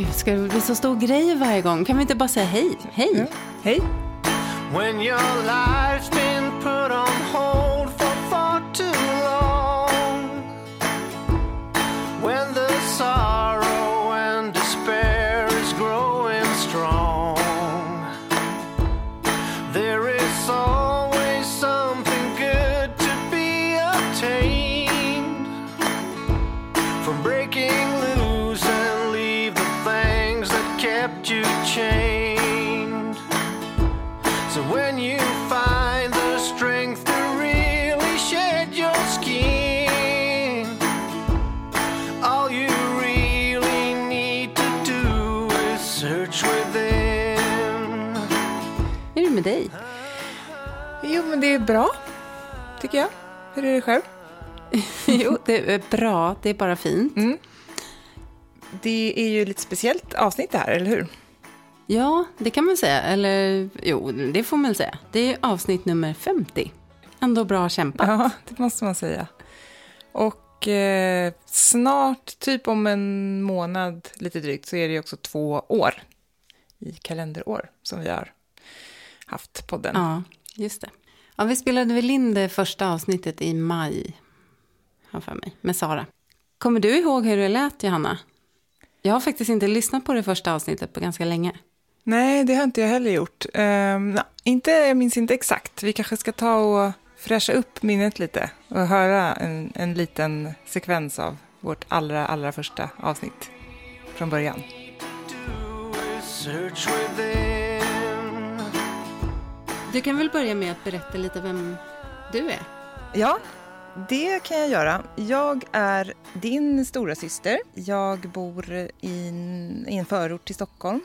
Gud, ska det bli så stor grej varje gång? Kan vi inte bara säga hej? Hej! Ja. Hej! Bra, tycker jag. Hur är det själv? jo, det är bra. Det är bara fint. Mm. Det är ju lite speciellt avsnitt det här, eller hur? Ja, det kan man säga. Eller jo, det får man säga. Det är avsnitt nummer 50. Ändå bra kämpat. Ja, det måste man säga. Och eh, snart, typ om en månad lite drygt, så är det ju också två år i kalenderår som vi har haft podden. Ja, just det. Ja, vi spelade väl in det första avsnittet i maj, har för mig, med Sara. Kommer du ihåg hur det lät, Johanna? Jag har faktiskt inte lyssnat på det första avsnittet på ganska länge. Nej, det har inte jag heller gjort. Um, nej, inte, jag minns inte exakt. Vi kanske ska ta och fräscha upp minnet lite och höra en, en liten sekvens av vårt allra, allra första avsnitt från början. Du kan väl börja med att berätta lite vem du är? Ja, det kan jag göra. Jag är din stora syster. Jag bor i en, i en förort till Stockholm.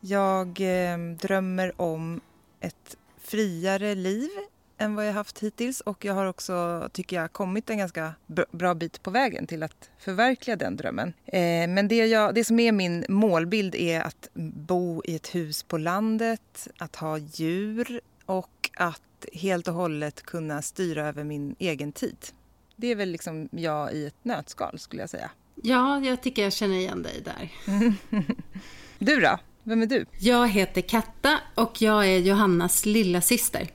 Jag eh, drömmer om ett friare liv än vad jag haft hittills och jag har också, tycker jag, kommit en ganska bra bit på vägen till att förverkliga den drömmen. Eh, men det, jag, det som är min målbild är att bo i ett hus på landet, att ha djur och att helt och hållet kunna styra över min egen tid. Det är väl liksom jag i ett nötskal skulle jag säga. Ja, jag tycker jag känner igen dig där. Du då? Vem är du? Jag heter Katta och jag är Johannas lilla syster.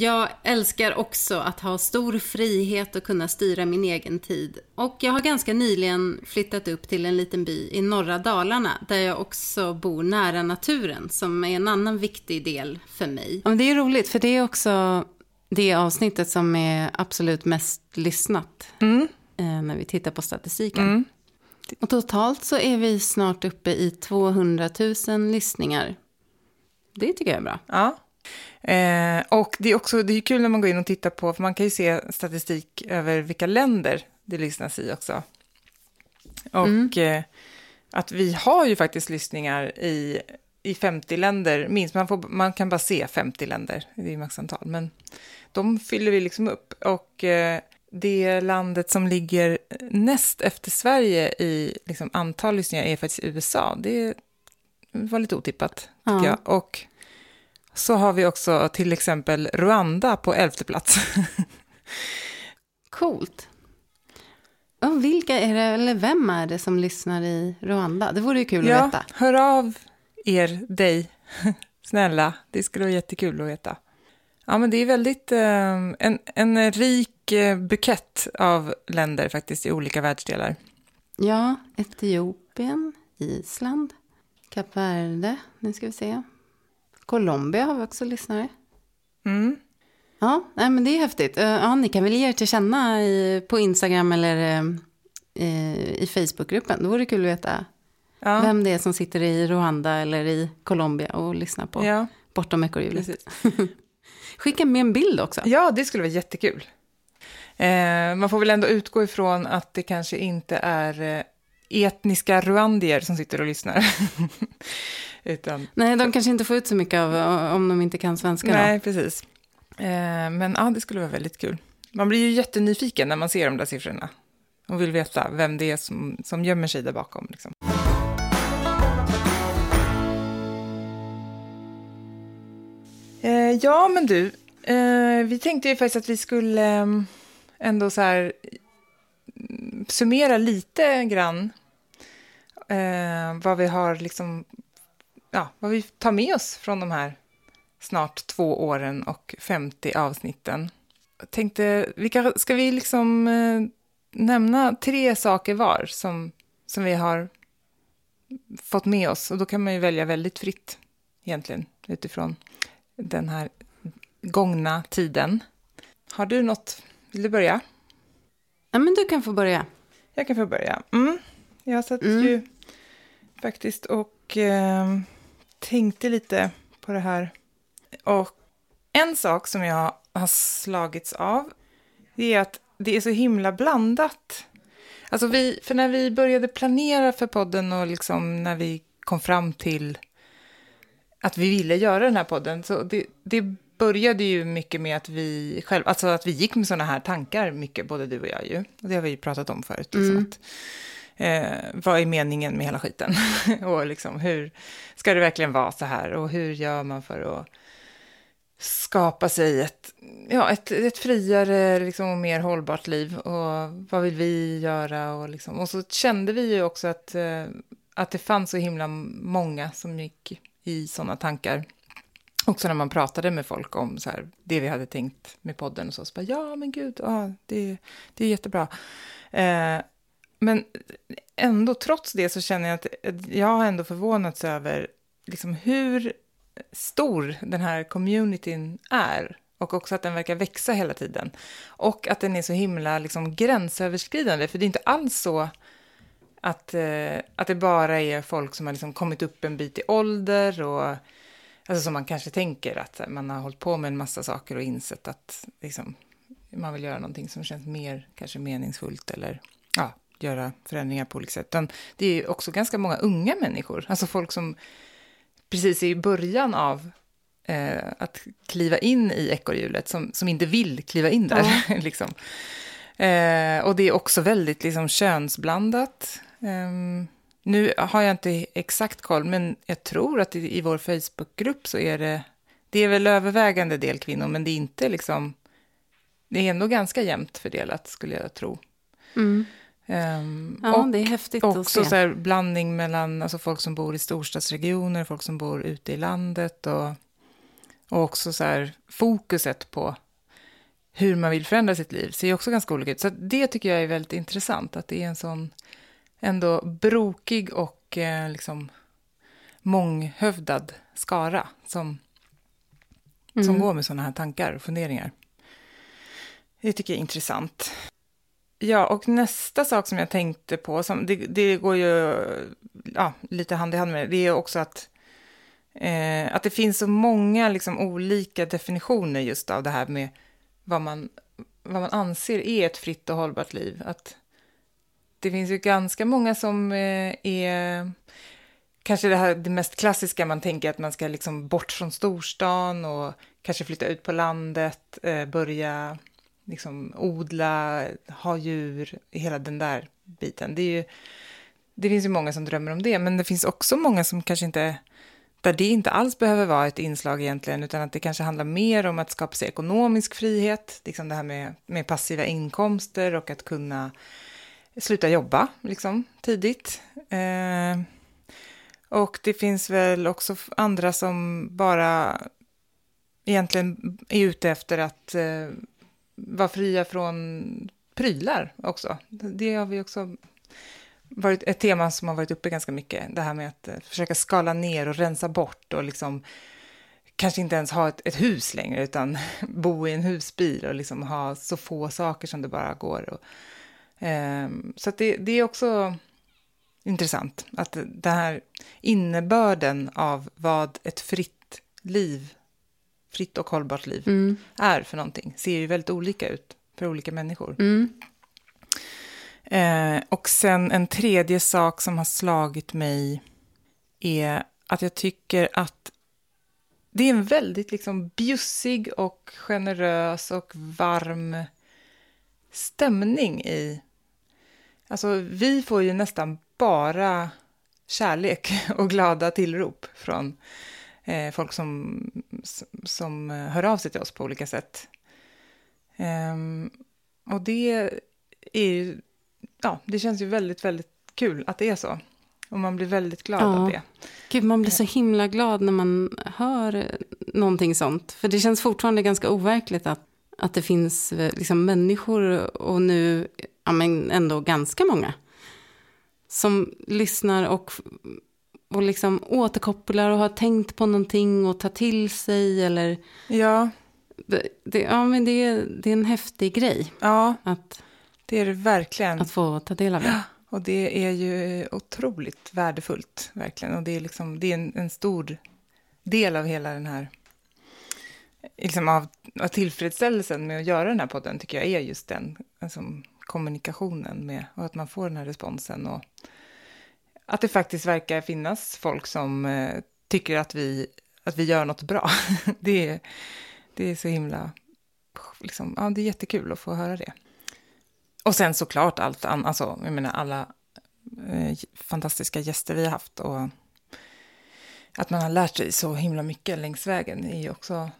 Jag älskar också att ha stor frihet och kunna styra min egen tid. Och jag har ganska nyligen flyttat upp till en liten by i norra Dalarna där jag också bor nära naturen som är en annan viktig del för mig. Ja, men det är roligt för det är också det avsnittet som är absolut mest lyssnat eh, när vi tittar på statistiken. Och totalt så är vi snart uppe i 200 000 lyssningar. Det tycker jag är bra. Ja. Eh, och det är också det är kul när man går in och tittar på, för man kan ju se statistik över vilka länder det lyssnas i också. Och eh, att vi har ju faktiskt lyssningar i, i 50 länder, minst. Man, får, man kan bara se 50 länder, det är maxantal. Men de fyller vi liksom upp. Och eh, det landet som ligger näst efter Sverige i liksom, antal lyssningar är faktiskt USA. Det var lite otippat, tycker Ja. jag. Och så har vi också till exempel Rwanda på elfte plats. Coolt. Och vilka är det, eller vem är det som lyssnar i Rwanda? Det vore ju kul att ja, veta. hör av er, dig, snälla. Det skulle vara jättekul att veta. Ja, men det är väldigt eh, en, en rik eh, bukett av länder faktiskt i olika världsdelar. Ja, Etiopien, Island, Kap Verde, nu ska vi se. Colombia har vi också lyssnare. Mm. Ja, nej, men det är häftigt. Eh, Ja, ni kan väl ge er till känna i, på Instagram eller eh, eh, i Facebookgruppen. Då vore det kul att veta Ja, vem det är som sitter i Rwanda eller i Colombia och lyssnar på ja, Bortom ekorrhjulet. Skicka med en bild också. ja, det skulle vara jättekul. Eh, man får väl ändå utgå ifrån att det kanske inte är eh, etniska rwandier som sitter och lyssnar. Utan Nej, de kanske inte får ut så mycket av om de inte kan svenska. Nej, Då. precis. Eh, men ja, det skulle vara väldigt kul. Man blir ju jättenyfiken när man ser de där siffrorna. Och vill veta vem det är som, som gömmer sig där bakom. Liksom. Eh, ja, men du. Eh, vi tänkte ju faktiskt att vi skulle eh, ändå så här mm, summera lite grann eh, vad vi har liksom, ja, vad vi tar med oss från de här snart två åren och 50 avsnitten. Jag tänkte, vilka, ska vi liksom eh, nämna tre saker var som, som vi har fått med oss? Och då kan man ju välja väldigt fritt egentligen utifrån den här gångna tiden. Har du något? Vill du börja? Ja, men du kan få börja. Jag kan få börja. Mm. Jag satt Mm. ju faktiskt och eh, tänkte lite på det här. Och en sak som jag har slagits av, det är att det är så himla blandat. Alltså vi, för när vi började planera för podden och liksom när vi kom fram till att vi ville göra den här podden, så det, det började ju mycket med att vi själv, alltså att vi gick med sådana här tankar mycket, både du och jag ju. Och det har vi ju pratat om förut. Liksom, Mm. att, eh, vad är meningen med hela skiten? och liksom hur ska det verkligen vara så här? Och hur gör man för att skapa sig ett, ja, ett, ett friare liksom, och mer hållbart liv? Och vad vill vi göra? Och, liksom, och så kände vi ju också att, eh, att det fanns så himla många som gick i sådana tankar. Också när man pratade med folk om så här, det vi hade tänkt med podden och så. så bara, ja, men gud, ja, det, det är jättebra. Eh, men ändå, trots det, så känner jag att jag har ändå förvånats över liksom, hur stor den här communityn är. Och också att den verkar växa hela tiden. Och att den är så himla liksom, gränsöverskridande. För det är inte alls så att, eh, att det bara är folk som har liksom, kommit upp en bit i ålder. och Alltså som man kanske tänker att man har hållit på med en massa saker och insett att liksom, man vill göra någonting som känns mer kanske meningsfullt eller ja, göra förändringar på olika sätt. Utan det är också ganska många unga människor, alltså folk som precis är i början av eh, att kliva in i ekorrhjulet, som, som inte vill kliva in där. liksom. eh, och det är också väldigt liksom, könsblandat. Ehm, nu har jag inte exakt koll, men jag tror att i, i vår Facebookgrupp så är det, det är väl övervägande del kvinnor, men det är inte liksom, det är ändå ganska jämnt fördelat skulle jag tro. Mm. Ehm, Ja, och det är häftigt att också se. så här blandning mellan alltså folk som bor i storstadsregioner, folk som bor ute i landet och, och också så här fokuset på hur man vill förändra sitt liv ser också ganska olika ut. Så att det tycker jag är väldigt intressant, att det är en sån ändå brokig och eh, liksom månghövdad skara som, som Mm. går med sådana här tankar och funderingar. Det tycker jag är intressant. Ja, och nästa sak som jag tänkte på, som, det, det går ju ja, lite hand i hand med det, det är också att, eh, att det finns så många liksom, olika definitioner just av det här med vad man, vad man anser är ett fritt och hållbart liv. Att det finns ju ganska många som eh, är kanske det här det mest klassiska, man tänker att man ska liksom bort från storstan och kanske flytta ut på landet, eh, börja liksom odla, ha djur, hela den där biten. Det, är ju, det finns ju många som drömmer om det, men det finns också många som kanske inte, där det inte alls behöver vara ett inslag egentligen, utan att det kanske handlar mer om att skapa sig ekonomisk frihet, liksom det här med, med passiva inkomster och att kunna sluta jobba liksom, tidigt. Eh, och det finns väl också andra som bara egentligen är ute efter att eh, vara fria från prylar också. Det har vi också varit ett tema som har varit uppe ganska mycket. Det här med att eh, försöka skala ner och rensa bort och liksom kanske inte ens ha ett, ett hus längre utan bo i en husbil och liksom ha så få saker som det bara går. Och, så att det, det är också intressant att den här innebörden av vad ett fritt liv, fritt och hållbart liv Mm. är för någonting ser ju väldigt olika ut för olika människor. Mm. Eh, och sen en tredje sak som har slagit mig är att jag tycker att det är en väldigt liksom bjussig och generös och varm stämning i... Alltså, vi får ju nästan bara kärlek och glada tillrop från eh, folk som, som hör av sig till oss på olika sätt. Ehm, och det är ju, ja, det känns ju väldigt, väldigt kul att det är så. Och man blir väldigt glad Ja. av det. Gud, man blir så himla glad när man hör någonting sånt. För det känns fortfarande ganska overkligt att, att det finns eh, liksom, människor och nu ja, men ändå ganska många som lyssnar och, och liksom återkopplar och har tänkt på någonting och tar till sig. Eller, Ja, det, det, ja, men det, är- det är en häftig grej ja att, det är det verkligen. att få ta del av det. Och det är ju otroligt värdefullt, verkligen. Och det är, liksom, det är en, en stor del av hela den här liksom av, av tillfredsställelsen med att göra den här podden, tycker jag är just den alltså, kommunikationen med, och att man får den här responsen. Och att det faktiskt verkar finnas folk som eh, tycker att vi, att vi gör något bra. det, är, det är så himla, liksom, ja, det är jättekul att få höra det. Och sen såklart allt annat, alltså, jag menar alla eh, fantastiska gäster vi har haft och att man har lärt sig så himla mycket längs vägen är ju också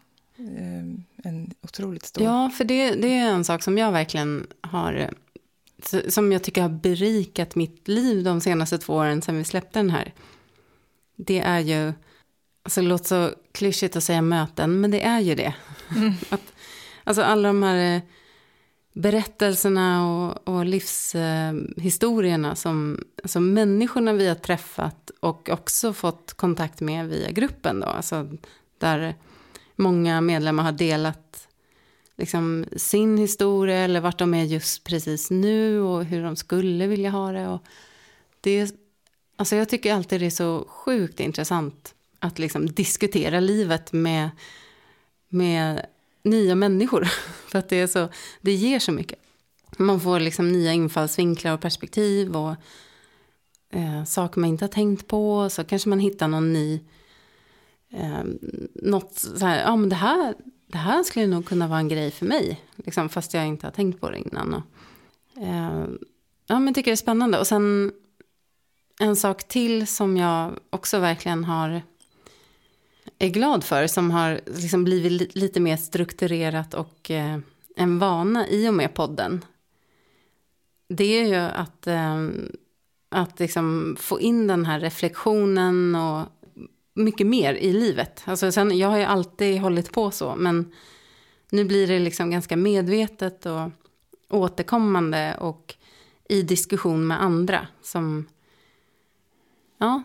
en otroligt stor... Ja, för det, det är en sak som jag verkligen har, eh, som jag tycker har berikat mitt liv de senaste två åren sedan vi släppte den här. Det är ju, alltså det låter så klyschigt att säga möten, men det är ju det. Att, alltså alla de här eh, berättelserna och, och livshistorierna som alltså människorna vi har träffat och också fått kontakt med via gruppen då, alltså där många medlemmar har delat liksom, sin historia eller vart de är just precis nu och hur de skulle vilja ha det. Och det alltså jag tycker alltid det är så sjukt intressant att liksom diskutera livet med, med nya människor. För att det, är så, det ger så mycket. Man får liksom nya infallsvinklar och perspektiv och eh, saker man inte har tänkt på. Så kanske man hittar någon ny eh, något så här, ja men det här, det här skulle nog kunna vara en grej för mig. Liksom, fast jag inte har tänkt på det innan. Och, eh, ja men tycker det är spännande. Och sen en sak till som jag också verkligen har är glad för. Som har liksom blivit lite mer strukturerat och eh, en vana i och med podden. Det är ju att, eh, att liksom få in den här reflektionen och mycket mer i livet. Alltså sen, jag har ju alltid hållit på så, men nu blir det liksom ganska medvetet och återkommande och i diskussion med andra. Som, ja,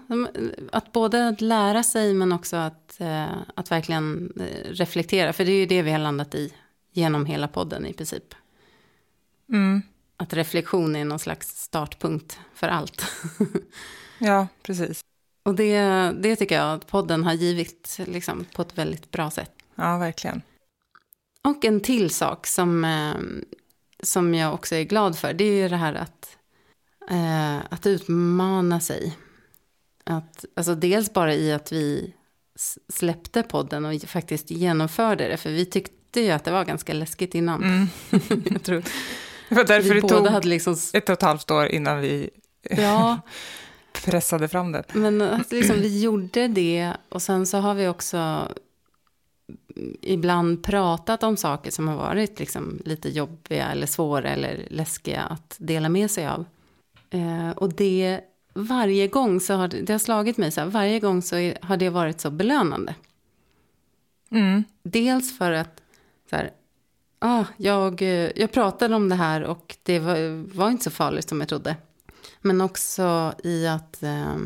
att både att lära sig men också att, eh, att verkligen eh, reflektera. För det är ju det vi har landat i genom hela podden i princip. Mm. Att reflektion är någon slags startpunkt för allt. Ja, precis. Och det, det tycker jag att podden har givit liksom, på ett väldigt bra sätt. Ja, verkligen. Och en till sak som, eh, som jag också är glad för, det är ju det här att, eh, att utmana sig. Att, alltså dels bara i att vi släppte podden och faktiskt genomförde det, för vi tyckte ju att det var ganska läskigt innan. Mm. jag tror Det var därför vi det tog hade liksom... ett och ett halvt år innan vi Ja, pressade fram den. Men att liksom vi gjorde det och sen så har vi också ibland pratat om saker som har varit liksom lite jobbiga eller svåra eller läskiga att dela med sig av. Eh, och det varje gång så har det, det har slagit mig så här, varje gång så är, har det varit så belönande. Mm. Dels för att så här, ah, jag, eh, jag pratade om det här och det var, var inte så farligt som jag trodde. Men också i att, eh,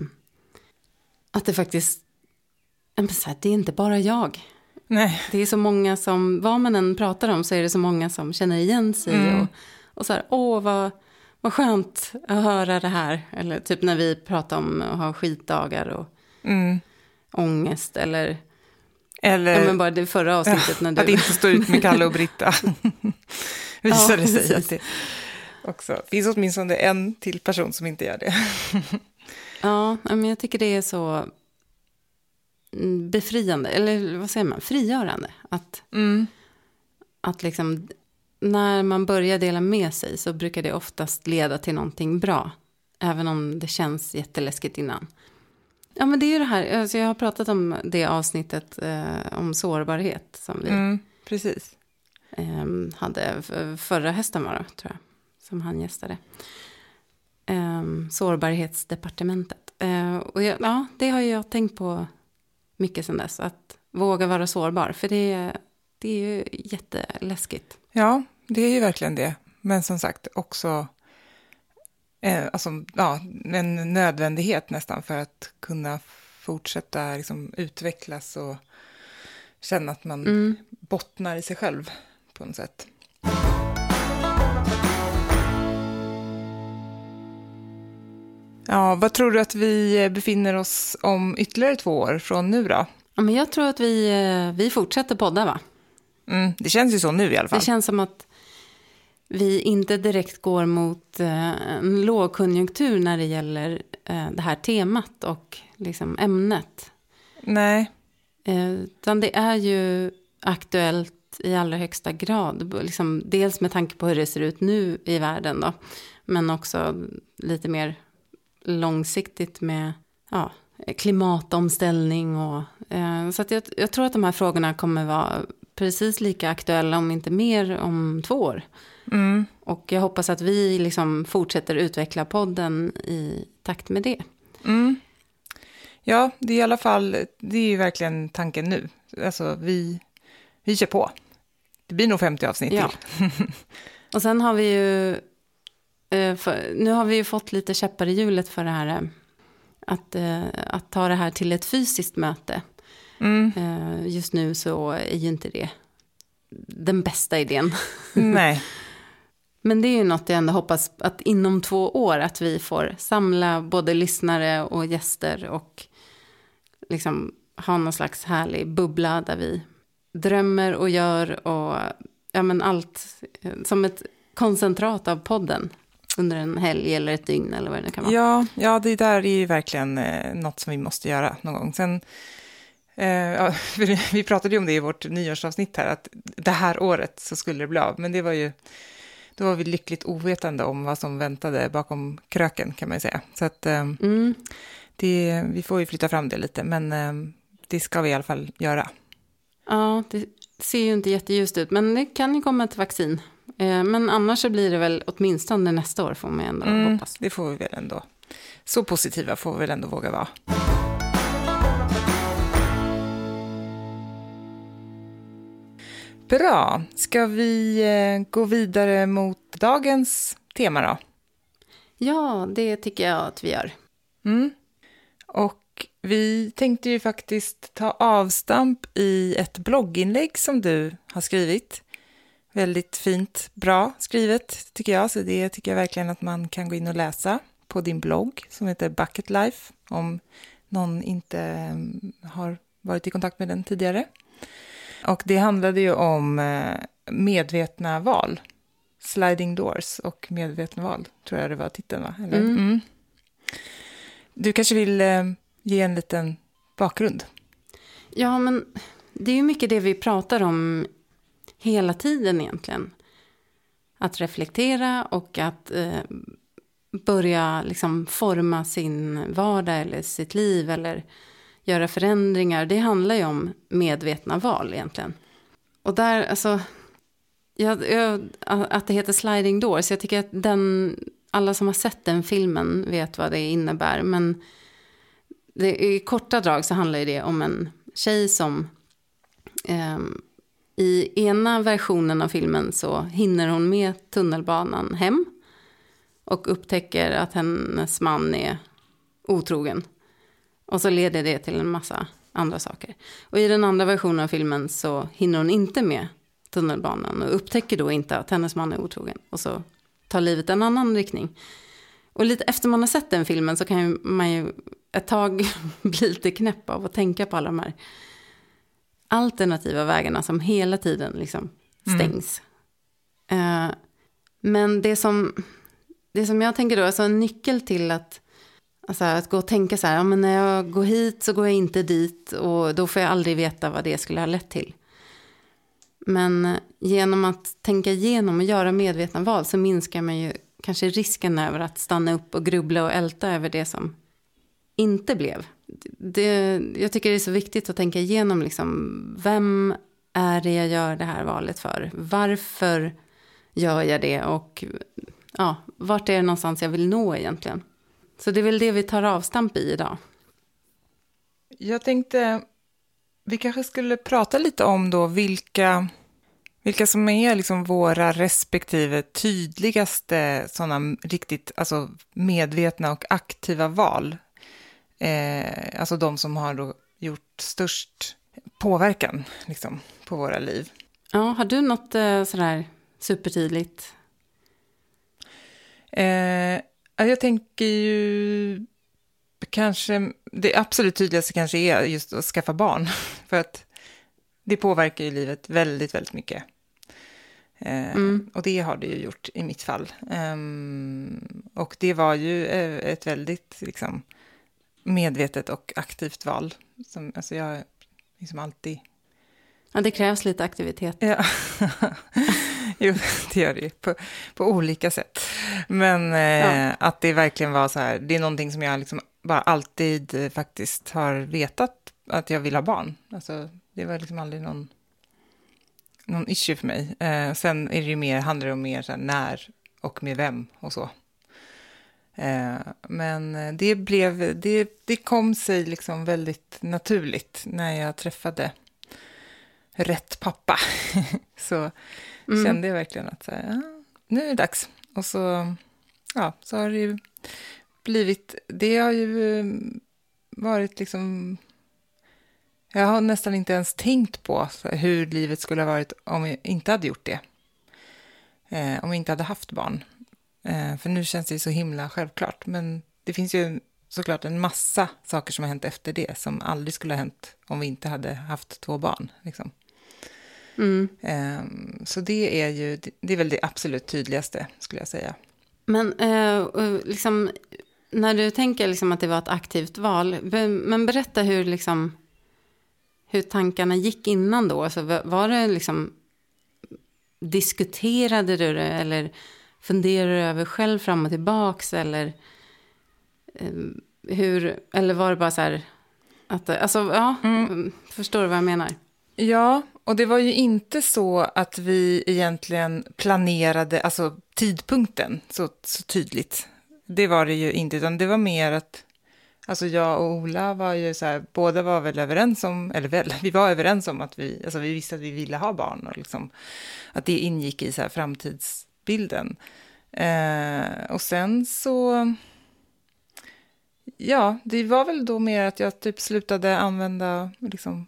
att det faktiskt, här, det är inte bara jag. Nej, Det är så många som, vad man än pratar om så är det så många som känner igen sig. Mm. Och, och så här, åh vad, vad skönt att höra det här. Eller typ när vi pratar om att ha skitdagar och mm. ångest. Eller, eller ja, men bara det förra avsnittet när du... att inte stå ut med Kalle och Britta. Visade Ja, sig precis. att det också finns åtminstone en till person som inte gör det. Ja, men jag tycker det är så befriande, eller vad säger man, frigörande. Att, Mm. att liksom, när man börjar dela med sig så brukar det oftast leda till någonting bra. Även om det känns jätteläskigt innan. Ja, men det är ju det här, alltså jag har pratat om det avsnittet eh, om sårbarhet som vi Mm. Precis. eh, hade förra hösten var det, tror jag, som han gästade. Eh, sårbarhetsdepartementet. Eh, och jag, ja, det har jag tänkt på mycket sedan dess. Att våga vara sårbar. För det, det är ju jätteläskigt. Ja, det är ju verkligen det. Men som sagt också eh, alltså, ja, en nödvändighet nästan för att kunna fortsätta liksom, utvecklas och känna att man Mm. bottnar i sig själv på något sätt. Ja, vad tror du att vi befinner oss om ytterligare två år från nu då? Ja, men jag tror att vi, eh, vi fortsätter podda va? Mm, det känns ju så nu i alla fall. Det känns som att vi inte direkt går mot eh, en lågkonjunktur när det gäller eh, det här temat och liksom ämnet. Nej, Eh, utan det är ju aktuellt i allra högsta grad. Liksom, dels med tanke på hur det ser ut nu i världen då. Men också lite mer långsiktigt med ja, klimatomställning. Och, eh, så att jag, jag tror att de här frågorna kommer vara precis lika aktuella, om inte mer, om två år. mm, Och jag hoppas att vi liksom fortsätter utveckla podden i takt med det. mm. Ja, det är i alla fall, det är ju verkligen tanken nu. Alltså, vi, vi kör på. Det blir nog 50 avsnitt Ja. till. Och sen har vi ju, för, nu har vi ju fått lite käppar i hjulet för det här, eh, att, eh, att ta det här till ett fysiskt möte. Mm. Eh, Just nu så är ju inte det den bästa idén. Nej, Men det är ju något jag ändå hoppas att inom två år att vi får samla både lyssnare och gäster och liksom ha någon slags härlig bubbla där vi drömmer och gör och ja men allt eh, som ett koncentrat av podden under en helg eller ett dygn eller vad det nu kan vara. ja, ja, det där är ju verkligen eh, något som vi måste göra någon gång. Sen, eh, ja, vi pratade ju om det i vårt nyårsavsnitt här, att det här året så skulle det bli av. Men det var ju, då var vi lyckligt ovetande om vad som väntade bakom kröken kan man ju säga. Så att eh, Mm, det, vi får ju flytta fram det lite, men eh, det ska vi i alla fall göra. ja, det ser ju inte jätteljust ut men det kan ju komma ett vaccin. Eh, Men annars så blir det väl åtminstone nästa år får man ändå Mm, hoppas. det får vi väl ändå. Så positiva får vi väl ändå våga vara. Bra. Ska vi eh, gå vidare mot dagens tema då? Ja, det tycker jag att vi gör. Mm. Och vi tänkte ju faktiskt ta avstamp i ett blogginlägg som du har skrivit. Väldigt fint, bra skrivet tycker jag, så det tycker jag verkligen att man kan gå in och läsa på din blogg som heter Bucket Life, om någon inte mm, har varit i kontakt med den tidigare. Och det handlade ju om eh, medvetna val, sliding doors och medvetna val, tror jag det var titeln va? Eller? Mm. Mm. Du kanske vill eh, ge en liten bakgrund? Ja, men det är ju mycket det vi pratar om hela tiden egentligen. Att reflektera och att eh, börja liksom forma sin vardag eller sitt liv eller göra förändringar. Det handlar ju om medvetna val egentligen. Och där, alltså, jag, jag, att det heter Sliding Doors, jag tycker att den, alla som har sett den filmen vet vad det innebär. Men det, i korta drag så handlar ju det om en tjej som eh, i ena versionen av filmen så hinner hon med tunnelbanan hem och upptäcker att hennes man är otrogen. Och så leder det till en massa andra saker. Och i den andra versionen av filmen så hinner hon inte med tunnelbanan och upptäcker då inte att hennes man är otrogen. Och så tar livet en annan riktning. Och lite efter man har sett den filmen så kan man ju ett tag bli lite knäpp av att tänka på alla de här alternativa vägarna som hela tiden liksom stängs. Eh, men det som, det som jag tänker då, alltså en nyckel till att, alltså att gå och tänka så här, ja, men när jag går hit så går jag inte dit och då får jag aldrig veta vad det skulle ha lett till. Men genom att tänka igenom och göra medvetna val så minskar man ju kanske risken över att stanna upp och grubbla och älta över det som inte blev. Det, jag tycker det är så viktigt att tänka igenom liksom, vem är det jag gör det här valet för? Varför gör jag det? Och ja, vart är det någonstans jag vill nå egentligen? Så det är väl det vi tar avstamp i idag. Jag tänkte, vi kanske skulle prata lite om då vilka, vilka som är liksom våra respektive tydligaste sådana riktigt alltså medvetna och aktiva val. Eh, alltså de som har då gjort störst påverkan liksom, på våra liv. Ja, har du något eh, sådär supertydligt? Eh, jag tänker ju kanske, det absolut tydligaste kanske är just att skaffa barn. För att det påverkar ju livet väldigt, väldigt mycket. Eh, mm. Och det har det ju gjort i mitt fall. Um, och det var ju eh, ett väldigt liksom, medvetet och aktivt val. Som, alltså jag liksom alltid... Ja, det krävs lite aktivitet. Ja, jo, det gör det ju på, på olika sätt. Men eh, ja. att det verkligen var så här, det är någonting som jag liksom bara alltid faktiskt har vetat att jag vill ha barn. Alltså, det var liksom aldrig någon, någon issue för mig. Eh, sen är det ju mer, handlar det om mer så här, när och med vem och så. Eh, men det, blev, det, det kom sig liksom väldigt naturligt när jag träffade rätt pappa. så mm. kände jag verkligen att så här, ja, nu är det dags. Och så, ja, så har det ju blivit, det har ju eh, varit liksom, jag har nästan inte ens tänkt på hur livet skulle ha varit om jag inte hade gjort det. Eh, om jag inte hade haft barn. Eh, för nu känns det så himla självklart. Men det finns ju såklart en massa saker som har hänt efter det som aldrig skulle ha hänt om vi inte hade haft två barn. Liksom. Mm. Eh, så det är ju, det är väl det absolut tydligaste skulle jag säga. Men eh, liksom, när du tänker liksom att det var ett aktivt val, men berätta hur, liksom, hur tankarna gick innan då. Alltså, var det liksom, diskuterade du det eller funderade du över själv fram och tillbaks eller eh, hur, eller var det bara så här, att, alltså ja, mm. förstår du vad jag menar? Ja, och det var ju inte så att vi egentligen planerade, alltså tidpunkten så, så tydligt. Det var det ju inte, utan det var mer att Alltså jag och Ola var ju så här, båda var väl överens om, eller väl, vi var överens om att vi, alltså vi visste att vi ville ha barn och liksom att det ingick i så här bilden. Eh, och sen så, ja, det var väl då mer att jag typ slutade använda liksom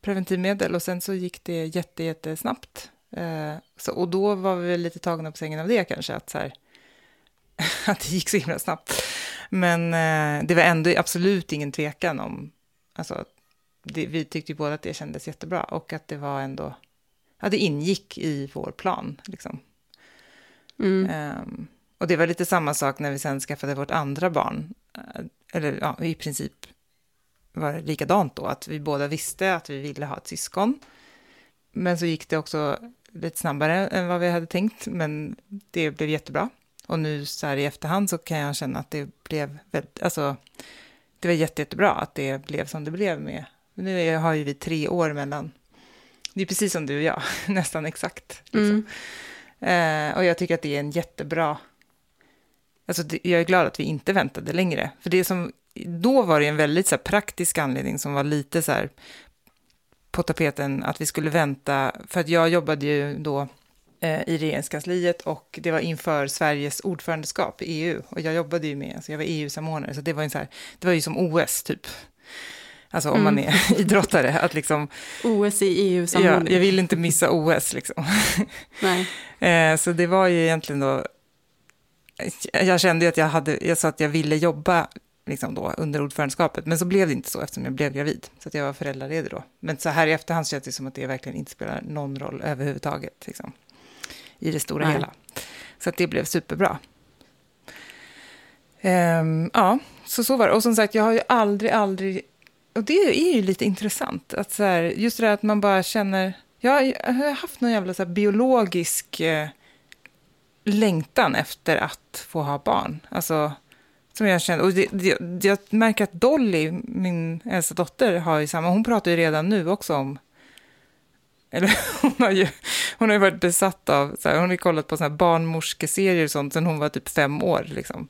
preventivmedel och sen så gick det jätte, jättesnabbt. Eh, så, och då var vi lite tagna på sängen av det kanske, att så här, att det gick så himla snabbt. Men eh, det var ändå absolut ingen tvekan om, alltså, det, vi tyckte ju båda att det kändes jättebra och att det var ändå, ja det ingick i vår plan liksom. Mm. Um, och det var lite samma sak när vi sen skaffade vårt andra barn, eh, eller ja, i princip var det likadant då, att vi båda visste att vi ville ha ett syskon. Men så gick det också lite snabbare än vad vi hade tänkt, men det blev jättebra. Och nu så här i efterhand så kan jag känna att det blev väldigt, alltså, det var jätte, jättebra att det blev som det blev med. Nu har ju vi tre år mellan, det är precis som du och jag, nästan exakt. Liksom. Mm. Eh, och jag tycker att det är en jättebra, alltså det, jag är glad att vi inte väntade längre. För det som, då var det en väldigt så här, praktisk anledning som var lite så här på tapeten att vi skulle vänta, för att jag jobbade ju då Eh, i regeringskansliet och det var inför Sveriges ordförandeskap i EU. Och jag jobbade ju med, alltså jag var EU-samordnare, så det var, en så här, det var ju som OS typ. Alltså om mm. man är idrottare, att liksom... OS i EU-samordning. Ja, jag vill inte missa OS liksom. Nej. Eh, så det var ju egentligen då... Jag kände ju att jag hade, jag sa att jag ville jobba liksom då, under ordförandeskapet. Men så blev det inte så eftersom jag blev gravid. Så att jag var föräldraledig då. Men så här i efterhand känns det som att det verkligen inte spelar någon roll överhuvudtaget. Liksom i det stora Nej. hela. Så att det blev superbra. Um, ja, så så var det. Och som sagt, jag har ju aldrig, aldrig... Och det är ju lite intressant. Att så här, just det där att man bara känner... Jag har haft någon jävla så biologisk eh, längtan efter att få ha barn. Alltså, som jag känner. Och det, det, jag märker att Dolly, min äldsta dotter, har ju samma. Hon pratar ju redan nu också om eller hon har ju, hon har ju varit besatt av, så här, hon har kollat på såna här barnmorskeserier och sånt sen hon var typ fem år. Liksom.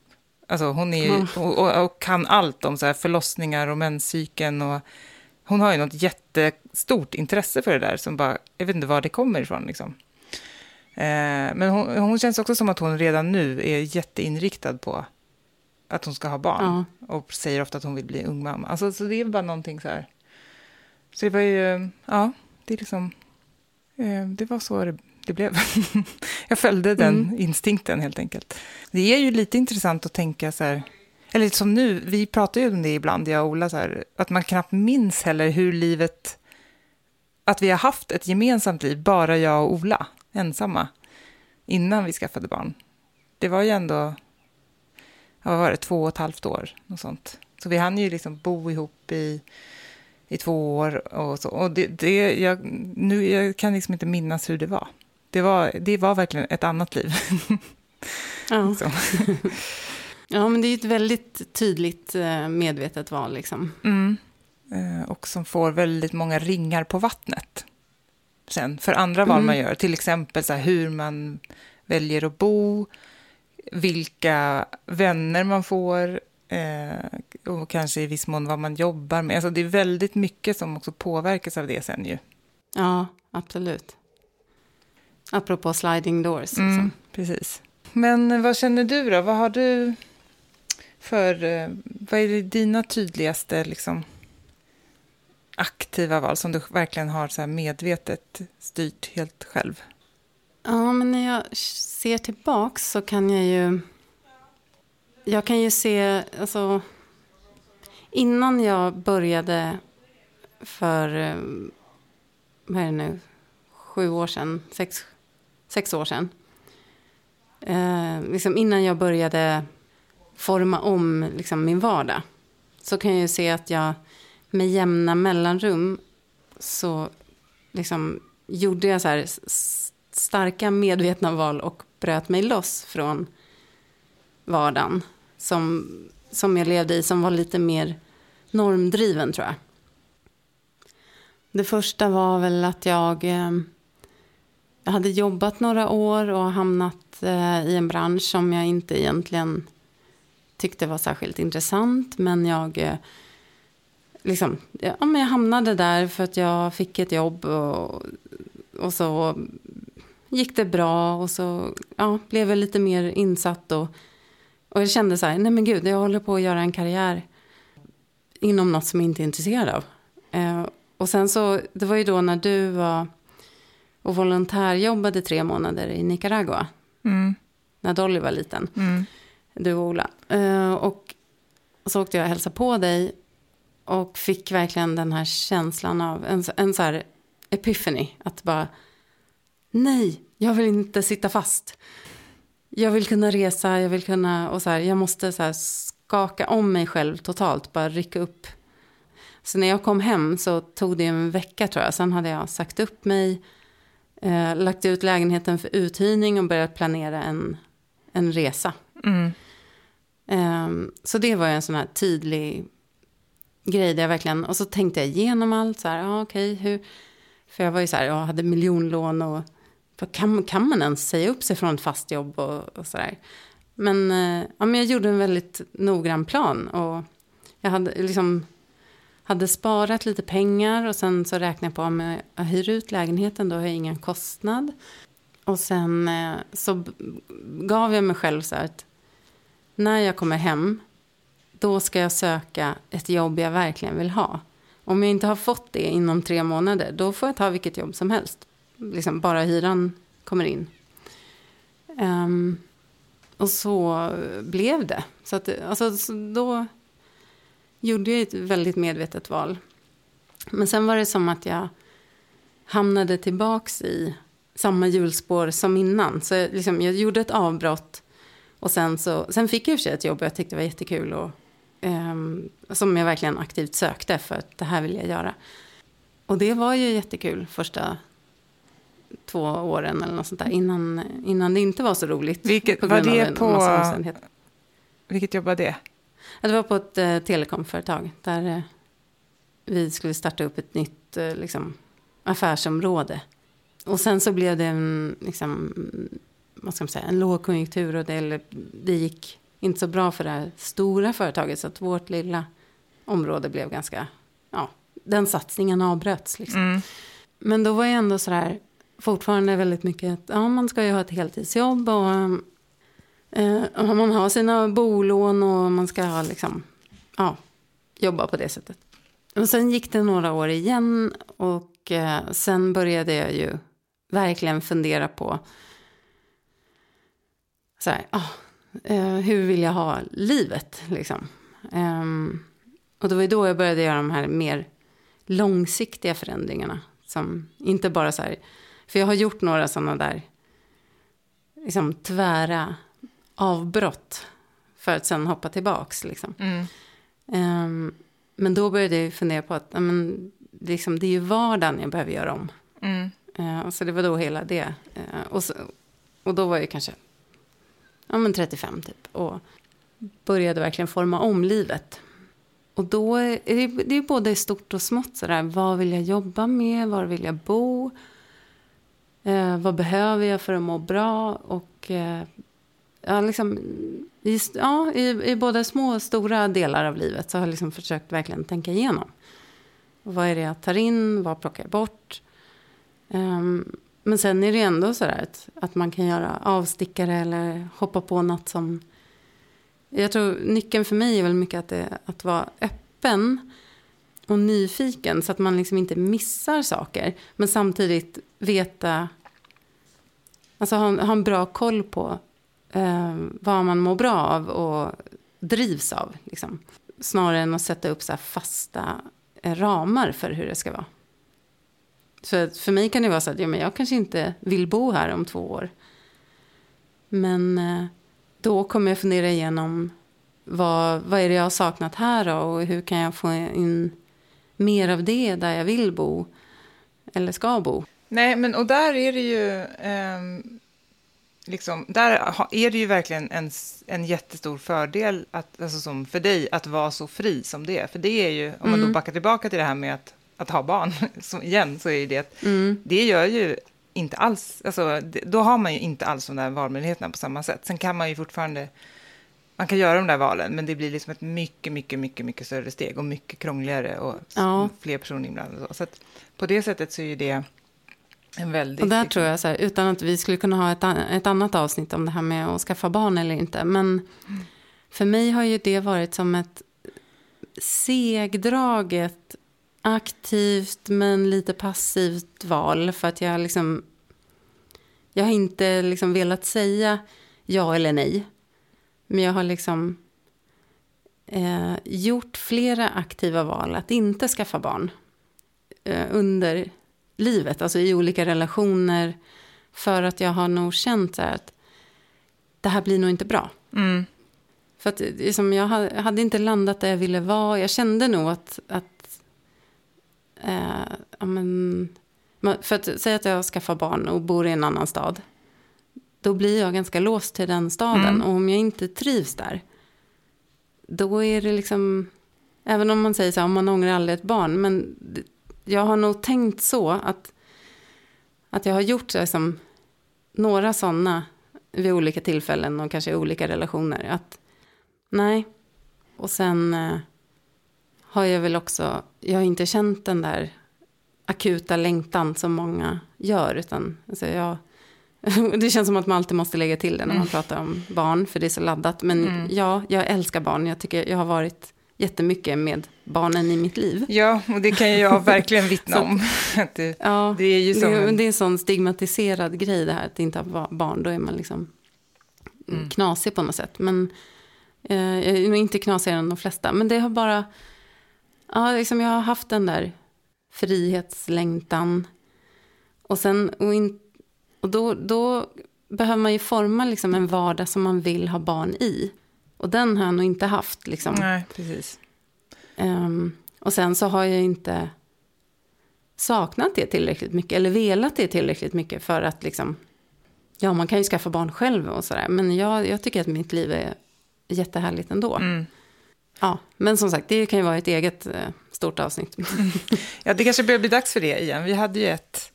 Alltså hon är ju, Mm. och, och, och kan allt om så här förlossningar och menscykeln. Och hon har ju något jättestort intresse för det där som bara, jag vet inte var det kommer ifrån liksom. Eh, men hon, hon känns också som att hon redan nu är jätteinriktad på att hon ska ha barn. Ja. Och säger ofta att hon vill bli ung mamma. Alltså, så det är bara någonting så här. Så det var ju, ja, det är liksom, eh, det var så det, det blev. Jag följde den Mm. instinkten helt enkelt. Det är ju lite intressant att tänka så här, eller som nu, vi pratar ju om det ibland, jag och Ola, så här, att man knappt minns heller hur livet, att vi har haft ett gemensamt liv, bara jag och Ola, ensamma, innan vi skaffade barn. Det var ju ändå, vad var det, två och ett halvt år, något sånt. Så vi hann ju liksom bo ihop i, i två år och så. Och det, det, jag, nu, jag kan liksom inte minnas hur det var. Det var, det var verkligen ett annat liv. Ja. Ja, men det är ju ett väldigt tydligt eh, medvetet val liksom. Mm. Eh, och som får väldigt många ringar på vattnet. Sen för andra val Mm. man gör, till exempel så här, hur man väljer att bo, vilka vänner man får eh, och kanske i viss mån vad man jobbar med. Alltså det är väldigt mycket som också påverkas av det sen ju. Ja, absolut. Apropå sliding doors. Mm, Liksom. precis. Men vad känner du då? Vad har du för... eh, Vad är dina tydligaste liksom, aktiva val som du verkligen har så här medvetet styrt helt själv? Ja, men när jag ser tillbaks så kan jag ju... Jag kan ju se, alltså... Innan jag började för, eh, vad är det nu, sju år sedan, sex, sex år sedan. Eh, liksom innan jag började forma om liksom, min vardag. Så kan jag ju se att jag med jämna mellanrum så liksom gjorde jag så här starka medvetna val och bröt mig loss från vardagen som, som jag levde i som var lite mer normdriven tror jag. Det första var väl att jag, eh, jag hade jobbat några år och hamnat eh, i en bransch som jag inte egentligen tyckte var särskilt intressant men jag eh, liksom, ja, men jag hamnade där för att jag fick ett jobb och, och så gick det bra och så ja, blev jag lite mer insatt och, och jag kände så här, nej men gud, jag håller på att göra en karriär inom något som jag inte är intresserad av. Eh, och sen så, det var ju då när du var och volontärjobbade tre månader i Nicaragua, Mm, när Dolly var liten mm, du och Ola. Eh, och så åkte jag och hälsade på dig och fick verkligen den här känslan av en, en så här epiphany. Att bara, nej, jag vill inte sitta fast. Jag vill kunna resa, jag vill kunna, och så här, jag måste så här skaka om mig själv totalt, bara rycka upp. Så när jag kom hem så tog det en vecka tror jag. Sen hade jag sagt upp mig, eh, lagt ut lägenheten för uthyrning och börjat planera en, en resa. mm, Ehm, så det var ju en sån här tydlig grej där jag verkligen, och så tänkte jag igenom allt så här, ja okej, hur, för jag var ju så här, jag hade miljonlån och kan, kan man ens säga upp sig från ett fast jobb och, och så där. Men, eh, ja, men jag gjorde en väldigt noggrann plan och jag hade liksom hade sparat lite pengar och sen så räknade jag på om jag hyr ut lägenheten då har jag ingen kostnad. Och sen eh, så gav jag mig själv så här att när jag kommer hem, då ska jag söka ett jobb jag verkligen vill ha. Om jag inte har fått det inom tre månader, då får jag ta vilket jobb som helst. Liksom bara hyran kommer in. Um, och så blev det. Så att, alltså, så då gjorde jag ett väldigt medvetet val. Men sen var det som att jag hamnade tillbaks i samma hjulspår som innan. Så jag, liksom, jag gjorde ett avbrott och sen, så, sen fick jag i och för sig ett jobb och jag tyckte det var jättekul. Och, ehm, som jag verkligen aktivt sökte för att det här vill jag göra. Och det var ju jättekul första två åren eller något sånt där. Innan, innan det inte var så roligt. Vilket- på var det på-. Vilket jobb var det? Det var på ett eh, telekomföretag. Där eh, vi skulle starta upp ett nytt eh, liksom, affärsområde. Och sen så blev det en, liksom, vad ska man säga, en lågkonjunktur och det, eller, det gick inte så bra för det här stora företaget. Så att vårt lilla område blev ganska, ja, den satsningen avbröts liksom. Mm. Men då var jag ändå sådär, fortfarande väldigt mycket, att ja, man ska ju ha ett heltidsjobb och eh, man har sina bolån och man ska ha liksom, ja, jobba på det sättet. Och sen gick det några år igen och eh, sen började jag ju verkligen fundera på så här, oh, eh, hur vill jag ha livet liksom. Ehm, och det var ju då jag började göra de här mer långsiktiga förändringarna. Som inte bara så här, för jag har gjort några sådana där liksom tvära avbrott för att sen hoppa tillbaks liksom. Mm. Ehm, men då började jag fundera på att men, liksom, det är ju vardagen jag behöver göra om. Mm. Uh, så det var då hela det. Eh, och, så, och då var jag kanske ja, men 35 typ. Och började verkligen forma om livet. Och då är det, det är både stort och smått. Sådär. Vad vill jag jobba med? Var vill jag bo? Eh, vad behöver jag för att må bra? Och eh, ja, liksom, i, ja, i, i både små och stora delar av livet så har jag liksom försökt verkligen tänka igenom. Vad är det jag tar in? Vad plockar jag bort? Um, men sen är det ändå så där att, att man kan göra avstickare eller hoppa på något som... Jag tror nyckeln för mig är väl mycket att, det, att vara öppen och nyfiken så att man liksom inte missar saker. Men samtidigt veta... Alltså ha, ha en bra koll på eh, vad man mår bra av och drivs av. Liksom. Snarare än att sätta upp så fasta eh, ramar för hur det ska vara. Så för mig kan det vara så att ja, men jag kanske inte vill bo här om två år. Men eh, då kommer jag fundera igenom vad, vad är det jag har saknat här då, och hur kan jag få in mer av det där jag vill bo eller ska bo. Nej, men och där är det ju... Eh liksom, där är det ju verkligen en, en jättestor fördel att, alltså som för dig att vara så fri som det är. För det är ju, om man då backar tillbaka till det här med att, att ha barn, så igen, så är ju det att det gör ju inte alls, alltså, det, då har man ju inte alls de där valmöjligheterna på samma sätt. Sen kan man ju fortfarande, man kan göra de där valen, men det blir liksom ett mycket, mycket, mycket, mycket större steg och mycket krångligare och Ja. fler personer inblandade. Så, så på det sättet så är ju det en väldigt... Och där tror jag, så här, utan att vi skulle kunna ha ett, ett annat avsnitt om det här med att skaffa barn eller inte. Men för mig har ju det varit som ett segdraget, aktivt men lite passivt val. För att jag liksom, jag har inte liksom velat säga ja eller nej. Men jag har liksom eh, gjort flera aktiva val att inte skaffa barn eh, under livet, alltså i olika relationer. För att jag har nog känt så att det här blir nog inte bra. Mm. För att liksom, jag ha- hade inte landat där jag ville vara. Jag kände nog att... att eh, ja, men, man- för att säga att jag skaffar barn och bor i en annan stad. Då blir jag ganska låst till den staden. Mm. Och om jag inte trivs där. Då är det liksom... Även om man säger så här, om man ångrar aldrig ett barn. Men jag har nog tänkt så att, att jag har gjort så här som några sådana vid olika tillfällen och kanske i olika relationer. Att nej. Och sen eh, har jag väl också, jag har inte känt den där akuta längtan som många gör. Utan alltså jag, det känns som att man alltid måste lägga till det när man pratar om barn. För det är så laddat. Men ja, jag älskar barn. Jag tycker jag har varit jättemycket med barnen i mitt liv. Ja, och det kan ju jag verkligen vittna om. Att det, Ja, det är ju som det, en... det är en sån stigmatiserad grej det här att inte ha barn. Då är man liksom Mm. knasig på något sätt. Men eh, jag är nog inte knasigare än de flesta. Men det har bara, ja, liksom jag har haft den där frihetslängtan. Och sen, och, in, och då, då behöver man ju forma liksom en vardag som man vill ha barn i. Och den har jag nog inte haft liksom. Nej, precis. Ehm, och sen så har jag inte saknat det tillräckligt mycket. Eller velat det tillräckligt mycket för att liksom. Ja, man kan ju skaffa barn själv och sådär. Men jag, jag tycker att mitt liv är jättehärligt ändå. Mm. Ja, men som sagt, det kan ju vara ett eget eh, stort avsnitt. Ja, det kanske börjar bli dags för det igen. Vi hade ju ett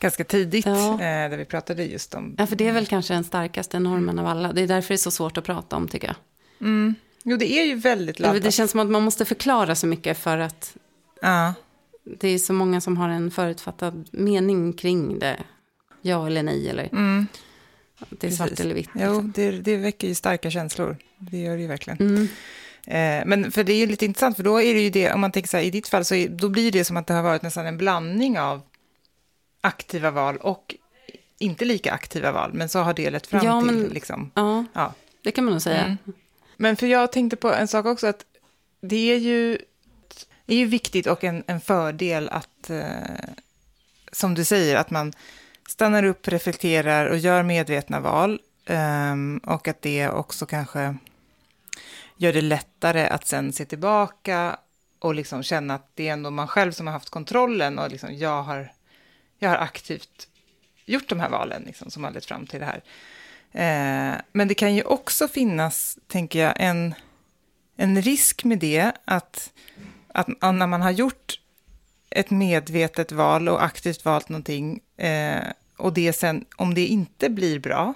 ganska tidigt Ja. eh, där vi pratade just om... Ja, för det är väl kanske den starkaste normen av alla. Det är därför det är så svårt att prata om, tycker jag. Jo, det är ju väldigt Det laddat. känns som att man måste förklara så mycket för att Ja. det är så många som har en förutfattad mening kring det. Ja eller nej eller Mm. det är svart Precis. eller vitt. Jo, liksom. det, det väcker ju starka känslor. Det gör det ju verkligen. Mm. Eh, men för det är ju lite intressant, för då är det ju det, om man tänker så här, i ditt fall, så är, då blir det som att det har varit nästan en blandning av aktiva val och inte lika aktiva val, men så har det lett fram Ja, till men- liksom, Ja, ja. det kan man nog säga. Mm. Men för jag tänkte på en sak också, att det är ju, det är ju viktigt och en, en fördel att, eh, som du säger, att man stannar upp, reflekterar och gör medvetna val. Eh, och att det också kanske gör det lättare att sen se tillbaka och liksom känna att det är ändå man själv som har haft kontrollen och liksom jag har, jag har aktivt gjort de här valen liksom, som har lett fram till det här. Eh, men det kan ju också finnas, tänker jag, en, en risk med det att, att när man har gjort ett medvetet val och aktivt valt någonting eh, och det sen, om det inte blir bra,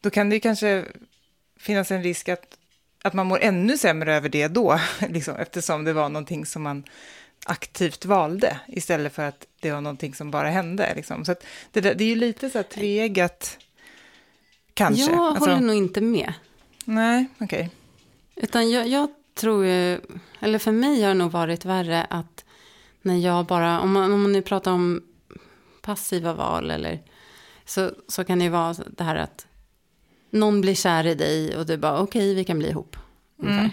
då kan det kanske finnas en risk att, att man mår ännu sämre över det då, liksom, eftersom det var någonting som man aktivt valde istället för att det var någonting som bara hände. Liksom. Så att det, det är ju lite så här tveeggat kanske. Jag Alltså, håller nog inte med. Nej, okej. Utan jag, jag tror ju, eller för mig har det nog varit värre att när jag bara, om man, om man nu pratar om passiva val eller så, så kan det ju vara det här att någon blir kär i dig och du bara okej vi kan bli ihop. ungefär.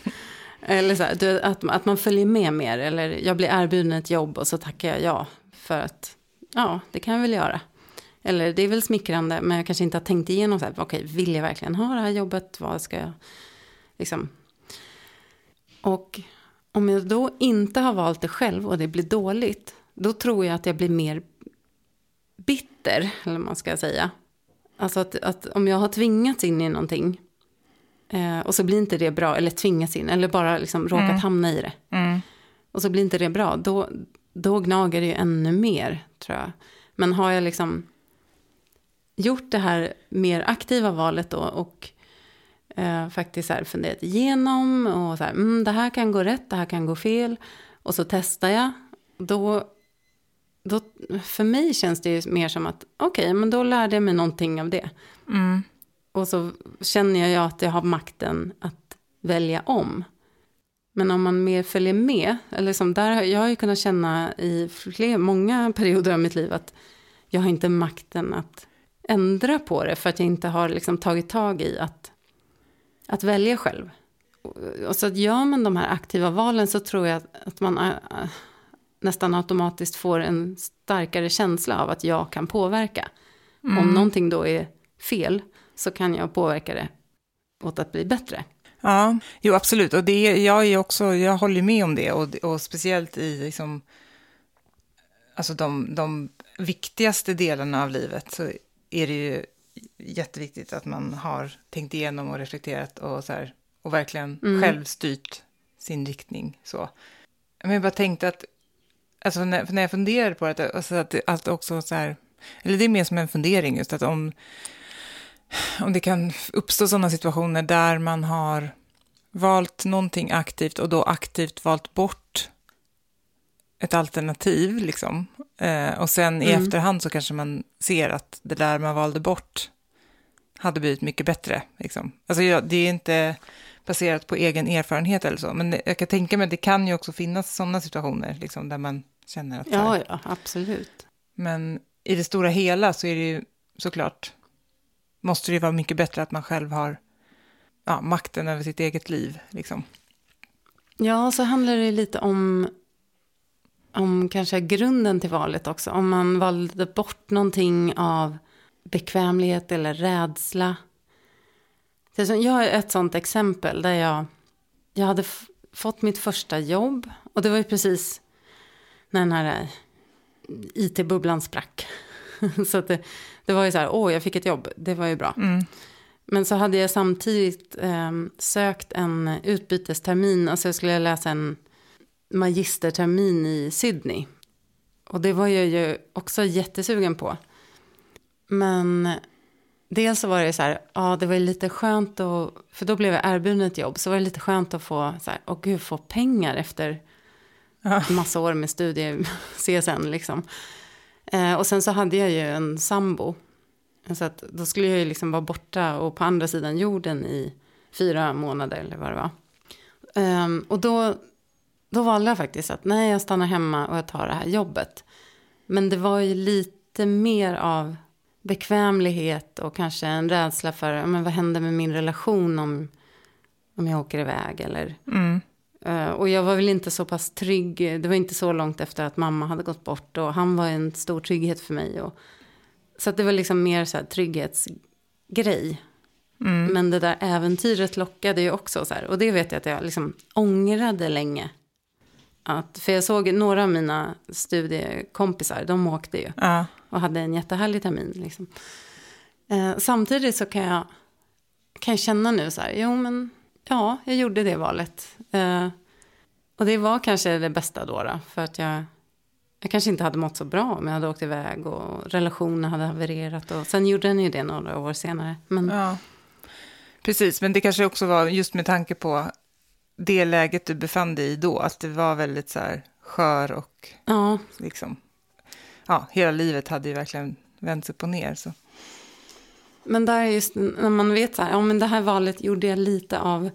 eller så här, du, att, att man följer med mer eller jag blir erbjuden ett jobb och så tackar jag ja för att ja det kan jag väl göra. Eller det är väl smickrande men jag kanske inte har tänkt igenom så här, okej vill jag verkligen ha det här jobbet, vad ska jag Liksom. Och om jag då inte har valt det själv och det blir dåligt, då tror jag att jag blir mer bitter, eller vad man ska säga. Alltså att, att om jag har tvingats in i någonting eh, och så blir inte det bra, eller tvingats in, eller bara liksom råkat hamna i det. Mm. Och så blir inte det bra, då, då gnager det ju ännu mer, tror jag. Men har jag liksom gjort det här mer aktiva valet då och eh, faktiskt så här funderat igenom och så här, mm, det här kan gå rätt, det här kan gå fel. Och så testar jag. Då, då, för mig känns det ju mer som att, okej, men då lärde jag mig någonting av det. Mm. Och så känner jag ju att jag har makten att välja om. Men om man mer följer med, eller som där, har- jag har ju kunnat känna i fler, många perioder av mitt liv att jag har inte makten att ändra på det för att jag inte har liksom tagit tag i att, att välja själv. Och- så att gör man de här aktiva valen så tror jag att, man äh, äh, nästan automatiskt får en starkare känsla av att jag kan påverka. Om någonting då är fel så kan jag påverka det åt att bli bättre. Ja, jo absolut. Och det, jag, är också, jag håller med om det. Och, och speciellt i liksom, alltså de, de viktigaste delarna av livet så är det ju jätteviktigt att man har tänkt igenom och reflekterat och, så här, och verkligen Mm. själv styrt sin riktning. Så. Men jag bara tänkte att, alltså när, när jag funderade på det, alltså att, att också så här, eller det är mer som en fundering just att om, om det kan uppstå sådana situationer där man har valt någonting aktivt och då aktivt valt bort ett alternativ, liksom. Eh, och sen i Mm. efterhand så kanske man ser att det där man valde bort hade blivit mycket bättre. Liksom. Alltså, jag, det är inte baserat på egen erfarenhet eller så, men jag kan tänka mig att det kan ju också finnas sådana situationer liksom, där man känner att... Ja, ja, absolut. men i det stora hela så är det ju såklart, måste det ju vara mycket bättre att man själv har ja, makten över sitt eget liv. Liksom. Ja, så handlar det lite om, om kanske grunden till valet också. Om man valde bort någonting av bekvämlighet eller rädsla. Är Jag har ett sånt exempel där jag, jag hade fått mitt första jobb. Och det var ju precis när den här it-bubblan sprack. så att det, det var ju så här, åh, jag fick ett jobb, det var ju bra. Mm. Men så hade jag samtidigt eh, sökt en utbytestermin, alltså jag skulle läsa en magistertermin i Sydney. Och det var jag ju också jättesugen på. Men dels så var det så här, ja det var lite skönt att, för då blev jag erbjuden ett jobb, så var det lite skönt att få, så här, åh gud, få pengar efter Ja. massa år med studier, CSN liksom. Eh, och sen så hade jag ju en sambo, så att då skulle jag ju liksom vara borta och på andra sidan jorden i fyra månader eller vad det var. Ehm, och då, då valde jag faktiskt att nej, jag stannar hemma och jag tar det här jobbet. Men det var ju lite mer av bekvämlighet och kanske en rädsla för men vad händer med min relation om, om jag åker iväg. Eller, Mm. Eh, och jag var väl inte så pass trygg. Det var inte så långt efter att mamma hade gått bort. Och han var en stor trygghet för mig. Och, så det var liksom mer så här trygghetsgrej. Mm. Men det där äventyret lockade ju också så här. Och det vet jag att jag liksom ångrade länge. Att, för jag såg några av mina studiekompisar, de åkte ju. Ja. Och hade en jättehärlig termin. Liksom. Eh, samtidigt så kan jag, kan jag känna nu så här, jo men ja, jag gjorde det valet. Eh, och det var kanske det bästa då, då för att jag, jag kanske inte hade mått så bra om jag hade åkt iväg och relationen hade havererat. Och, sen gjorde den ju det några år senare. Men Ja. Precis, men det kanske också var just med tanke på det läget du befann dig i då, att det var väldigt så här skör och ja, liksom, ja, hela livet hade ju verkligen vänts upp och ner. Så. Men där är just när man vet så här, ja men det här valet gjorde jag lite av,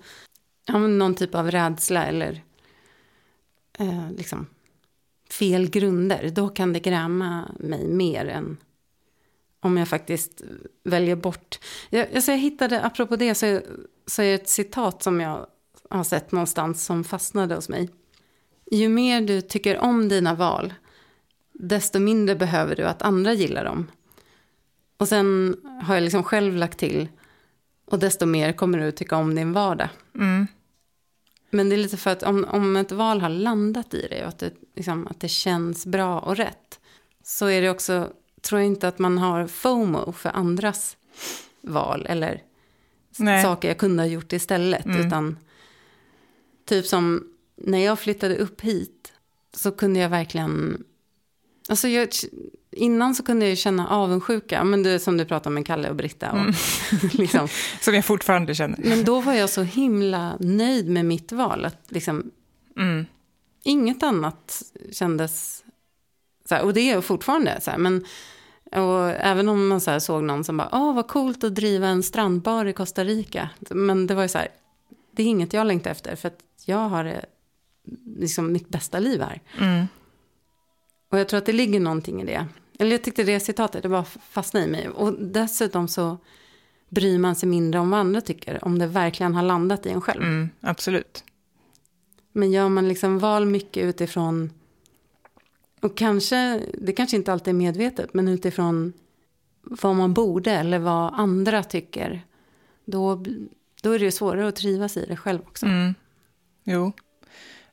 ja men någon typ av rädsla eller eh, liksom fel grunder. Då kan det gräma mig mer än om jag faktiskt väljer bort. Jag, alltså jag hittade, apropå det, så, så är det ett citat som jag har sett någonstans som fastnade hos mig. Ju mer du tycker om dina val, desto mindre behöver du att andra gillar dem. Och sen har jag liksom själv lagt till, och desto mer kommer du tycka om din vardag. Mm. Men det är lite för att om, om ett val har landat i det och att det, liksom, att det känns bra och rätt. Så är det också, tror jag inte att man har FOMO för andras val eller Nej. saker jag kunde ha gjort istället. Mm. Utan typ som när jag flyttade upp hit så kunde jag verkligen, alltså jag, innan så kunde jag känna avundsjuka, men det är som du pratar med Kalle och Britta. Och, Mm. liksom. Som jag fortfarande känner. Men då var jag så himla nöjd med mitt val. Att liksom, Mm. inget annat kändes... Så här, och det är jag fortfarande. Så här, men, och även om man så här, såg någon som bara, åh vad coolt att driva en strandbar i Costa Rica. Men det var ju så här, det är inget jag längtar efter. För att jag har det, liksom mitt bästa liv här. Mm. Och jag tror att det ligger någonting i det. Eller jag tyckte det citatet, det bara fastnade i mig. Och dessutom så bryr man sig mindre om vad andra tycker. Om det verkligen har landat i en själv. Mm. Absolut. Men gör man liksom val mycket utifrån, och kanske, det kanske inte alltid är medvetet, men utifrån vad man borde eller vad andra tycker, då, då är det ju svårare att trivas i det själv också. Mm. Jo,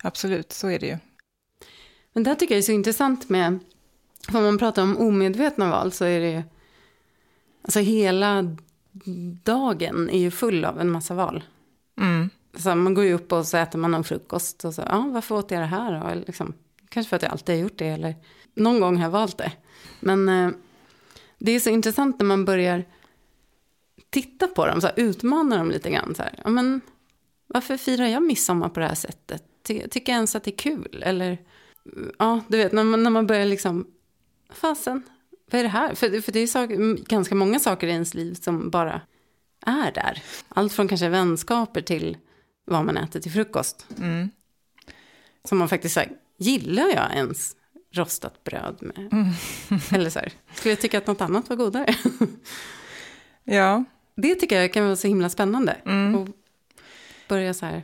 absolut, så är det ju. Men det här tycker jag är så intressant med, för om man pratar om omedvetna val så är det ju, alltså hela dagen är ju full av en massa val. Mm. Så man går ju upp och så äter man någon frukost och så, ja varför åt jag det här då? Eller Liksom, kanske för att jag alltid har gjort det eller någon gång har jag valt det. Men eh, det är så intressant när man börjar titta på dem, så här, utmana dem lite grann. Så här, ja, men, varför firar jag midsommar på det här sättet? Ty, tycker jag ens att det är kul? Eller, ja, du vet, när man, när man börjar liksom, fasen, vad är det här? För, för det är saker, ganska många saker i ens liv som bara är där. Allt från kanske vänskaper till vad man äter till frukost. Mm. Som man faktiskt säger, gillar jag ens rostat bröd med? Eller så här, skulle jag tycka att något annat var godare? Ja, Det tycker jag kan vara så himla spännande. Mm. Och börja så här,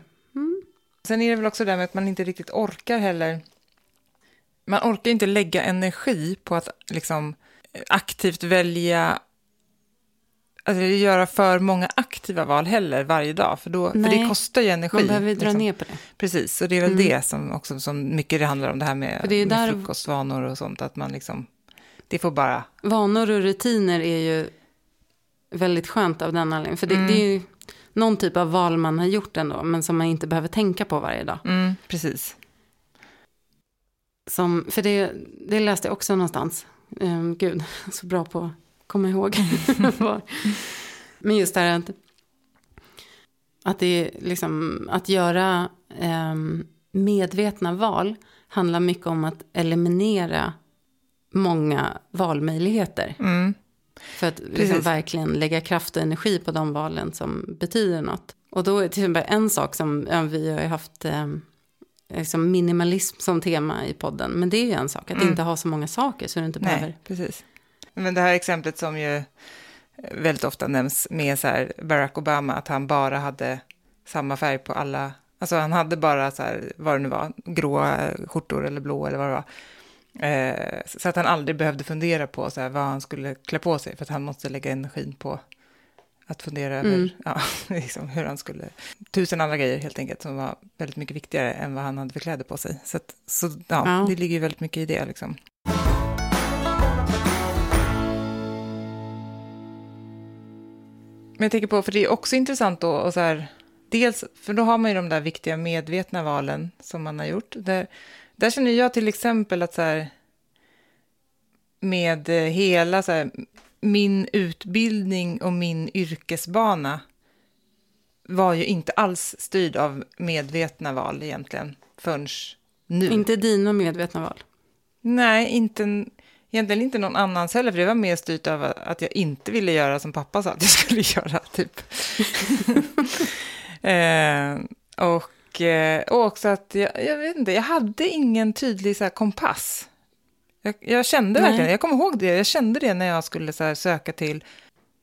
sen är det väl också det där med att man inte riktigt orkar heller. Man orkar inte lägga energi på att liksom aktivt välja, alltså göra för många aktiva val heller varje dag, för, då, för Nej, det kostar ju energi. man behöver dra liksom. ner på det. Precis, och det är väl Mm. det som också som mycket det handlar om, det här med, För det med frukostvanor och sånt, att man liksom, det får bara, Vanor och rutiner är ju väldigt skönt av den anledningen. För det, Mm. det är ju någon typ av val man har gjort ändå, men som man inte behöver tänka på varje dag. mm, precis. Som, för det, det läste jag också någonstans. Um, gud, så bra på komma ihåg. Men just det här att, att, det liksom, att göra eh, medvetna val handlar mycket om att eliminera många valmöjligheter. Mm. För att liksom verkligen lägga kraft och energi på de valen som betyder något. Och då är till exempel en sak som ja, vi har haft eh, liksom minimalism som tema i podden. Men det är ju en sak, att Mm. inte ha så många saker så du inte Nej, behöver. precis. Men det här exemplet som ju väldigt ofta nämns med så här Barack Obama, att han bara hade samma färg på alla, alltså han hade bara så här, vad det nu var, gråa skjortor eller blå eller vad det var. Eh, så att han aldrig behövde fundera på så här, vad han skulle klä på sig, för att han måste lägga energin på att fundera över Mm. ja, liksom hur han skulle... Tusen andra grejer helt enkelt som var väldigt mycket viktigare än vad han hade för kläder på sig. Så, att, så ja, Ja. det ligger ju väldigt mycket i det. Liksom. Men jag tänker på, för det är också intressant då, och så här, dels, för då har man ju de där viktiga medvetna valen som man har gjort. Där, där känner jag till exempel att så här, med eh, hela så här, min utbildning och min yrkesbana var ju inte alls styrd av medvetna val egentligen, förrän nu. Inte dina medvetna val. Nej, inte, en- egentligen inte någon annans heller, för det var mer styrt av att jag inte ville göra som pappa sa att jag skulle göra, typ. eh, och, och också att jag, jag vet inte, jag hade ingen tydlig så här, kompass. Jag, jag kände Nej. verkligen, jag kommer ihåg det, jag kände det när jag skulle så här, söka till,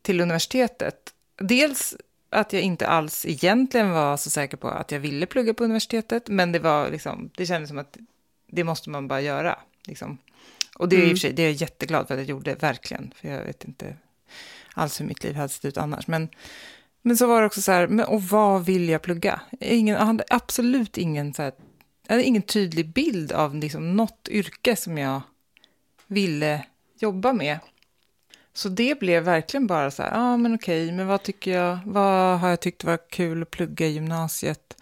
till universitetet. Dels att jag inte alls egentligen var så säker på att jag ville plugga på universitetet, men det var liksom, det kändes som att det måste man bara göra. Liksom. Och det är i Mm. och för sig, det är jag jätteglad för att jag gjorde, verkligen. För jag vet inte alls hur mitt liv hade sett ut annars. Men, men så var det också så här, men, och vad vill jag plugga? Ingen, jag hade absolut ingen, så här, jag hade ingen tydlig bild av liksom, något yrke som jag ville jobba med. Så det blev verkligen bara så här, ja ah, men okej, men vad tycker jag, vad har jag tyckt var kul att plugga i gymnasiet?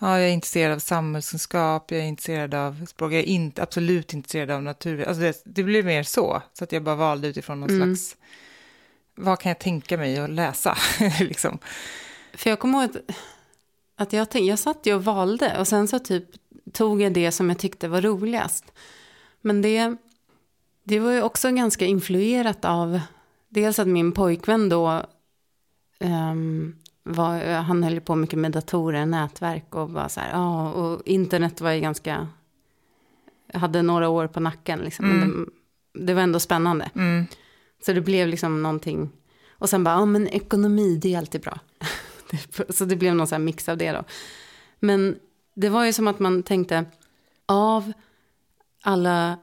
Ja, jag är intresserad av samhällskunskap, jag är intresserad av språk, jag är inte, absolut intresserad av natur. Alltså det, det blev mer så, så att jag bara valde utifrån någon Mm. slags, vad kan jag tänka mig att läsa? liksom. För jag kommer ihåg att, att jag, tänkte, jag satt ju och valde och sen så typ tog jag det som jag tyckte var roligast. Men det, det var ju också ganska influerat av dels att min pojkvän då ehm, var, han höll på mycket med datorer, nätverk och var så här, ja, och internet var ju ganska, hade några år på nacken liksom, men det, det var ändå spännande. Mm. Så det blev liksom någonting. Och sen bara, ja men ekonomi, det är alltid bra. Så det blev någon här mix av det då. Men det var ju som att man tänkte, av alla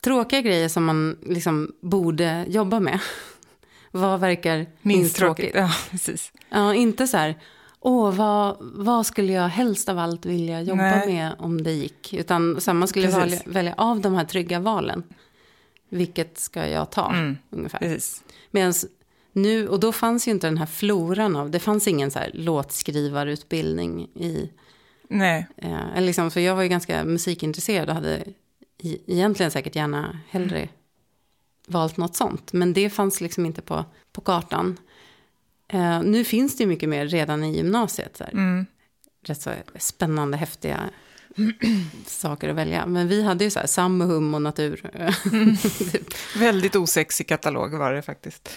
tråkiga grejer som man liksom borde jobba med. Vad verkar Minst tråkigt. Ja, precis. Ja, inte så här, åh, vad, vad skulle jag helst av allt vilja jobba Nej. med om det gick? Utan så här, man skulle välja, välja av de här trygga valen. Vilket ska jag ta, Mm. ungefär. precis. Medan nu, och då fanns ju inte den här floran av, det fanns ingen så här låtskrivarutbildning i, Nej, eh, eller liksom, för jag var ju ganska musikintresserad och hade i, egentligen säkert gärna hellre valt något sånt. Men det fanns liksom inte på, på kartan. Eh, nu finns det ju mycket mer redan i gymnasiet. Så här. mm. Rätt så spännande, häftiga saker att välja. Men vi hade ju så här sam och hum och natur. typ. väldigt osexig katalog var det faktiskt.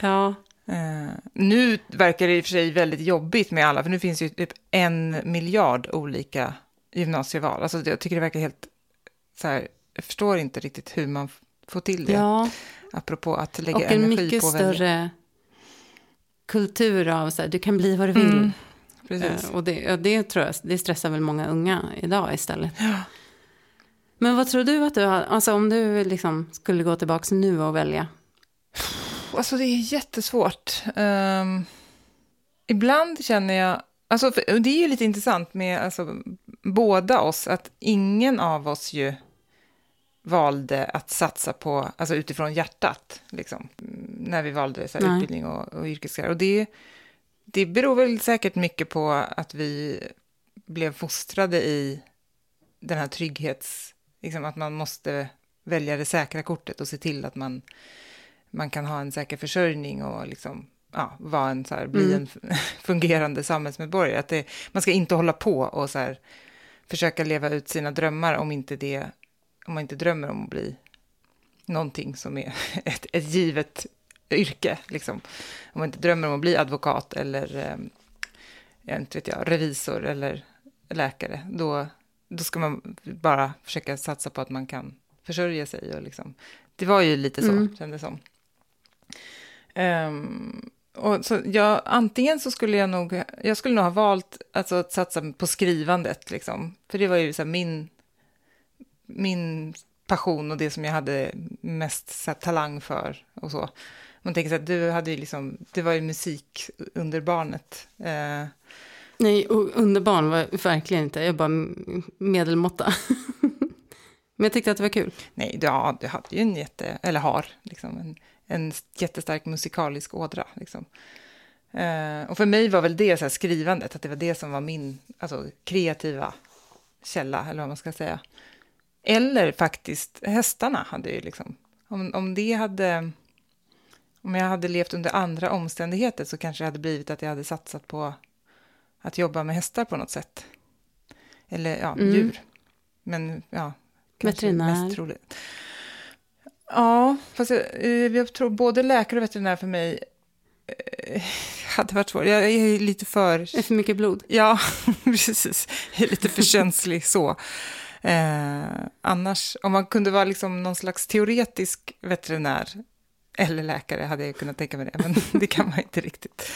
Ja, Eh, nu verkar det i och för sig väldigt jobbigt med alla, för nu finns ju typ en miljard olika gymnasieval. Alltså jag tycker det verkar helt så här, jag förstår inte riktigt hur man får till det. ja. Apropå att lägga och en energi mycket på att välja. större kultur av så här, du kan bli vad du vill. Mm, precis. Eh, Och det, ja, det tror jag, det stressar väl många unga idag istället. Men vad tror du att du har, alltså om du liksom skulle gå tillbaka nu och välja? Alltså det är jättesvårt. Ehm, ibland känner jag, alltså för, och det är ju lite intressant med alltså, båda oss, att ingen av oss ju valde att satsa på, alltså utifrån hjärtat, liksom, när vi valde så här, utbildning och, och yrkeskarriär. Och det, det beror väl säkert mycket på att vi blev fostrade i den här trygghets, liksom att man måste välja det säkra kortet och se till att man man kan ha en säker försörjning och liksom, ja, vara en, så här, bli en fungerande samhällsmedborgare. Att det, man ska inte hålla på och så här, försöka leva ut sina drömmar om, inte det, om man inte drömmer om att bli någonting som är ett, ett givet yrke. Liksom. Om man inte drömmer om att bli advokat eller eh, jag inte vet jag, revisor eller läkare, då, då ska man bara försöka satsa på att man kan försörja sig. Och liksom. Det var ju lite så, mm. kändes som. Um, och så jag, antingen så skulle jag nog, jag skulle nog ha valt alltså, att satsa på skrivandet, liksom. för det var ju så här, min, min passion och det som jag hade mest så här, talang för och så. Man tänker så att du hade ju liksom, det var ju musik under barnet. Eh. Nej, under barn var verkligen inte, jag bara medelmåtta. Men jag tyckte att det var kul. Nej, ja, du hade ju en jätte, eller har, liksom en, en jättestark musikalisk ådra. Liksom. Eh, och för mig var väl det så här, skrivandet, att det var det som var min alltså, kreativa källa, eller vad man ska säga. Eller faktiskt hästarna hade ju liksom, om, om det hade, om jag hade levt under andra omständigheter så kanske det hade blivit att jag hade satsat på att jobba med hästar på något sätt. Eller ja, mm. djur. Men ja, Veterinär. Mest troligt. Ja, fast jag, eh, jag, tror både läkare och veterinär för mig eh, hade varit svårt. Jag är lite för... Det är för mycket blod? Ja, precis. Jag är lite för känslig så. Eh, annars, om man kunde vara liksom någon slags teoretisk veterinär eller läkare hade jag kunnat tänka mig det, men det kan man inte riktigt.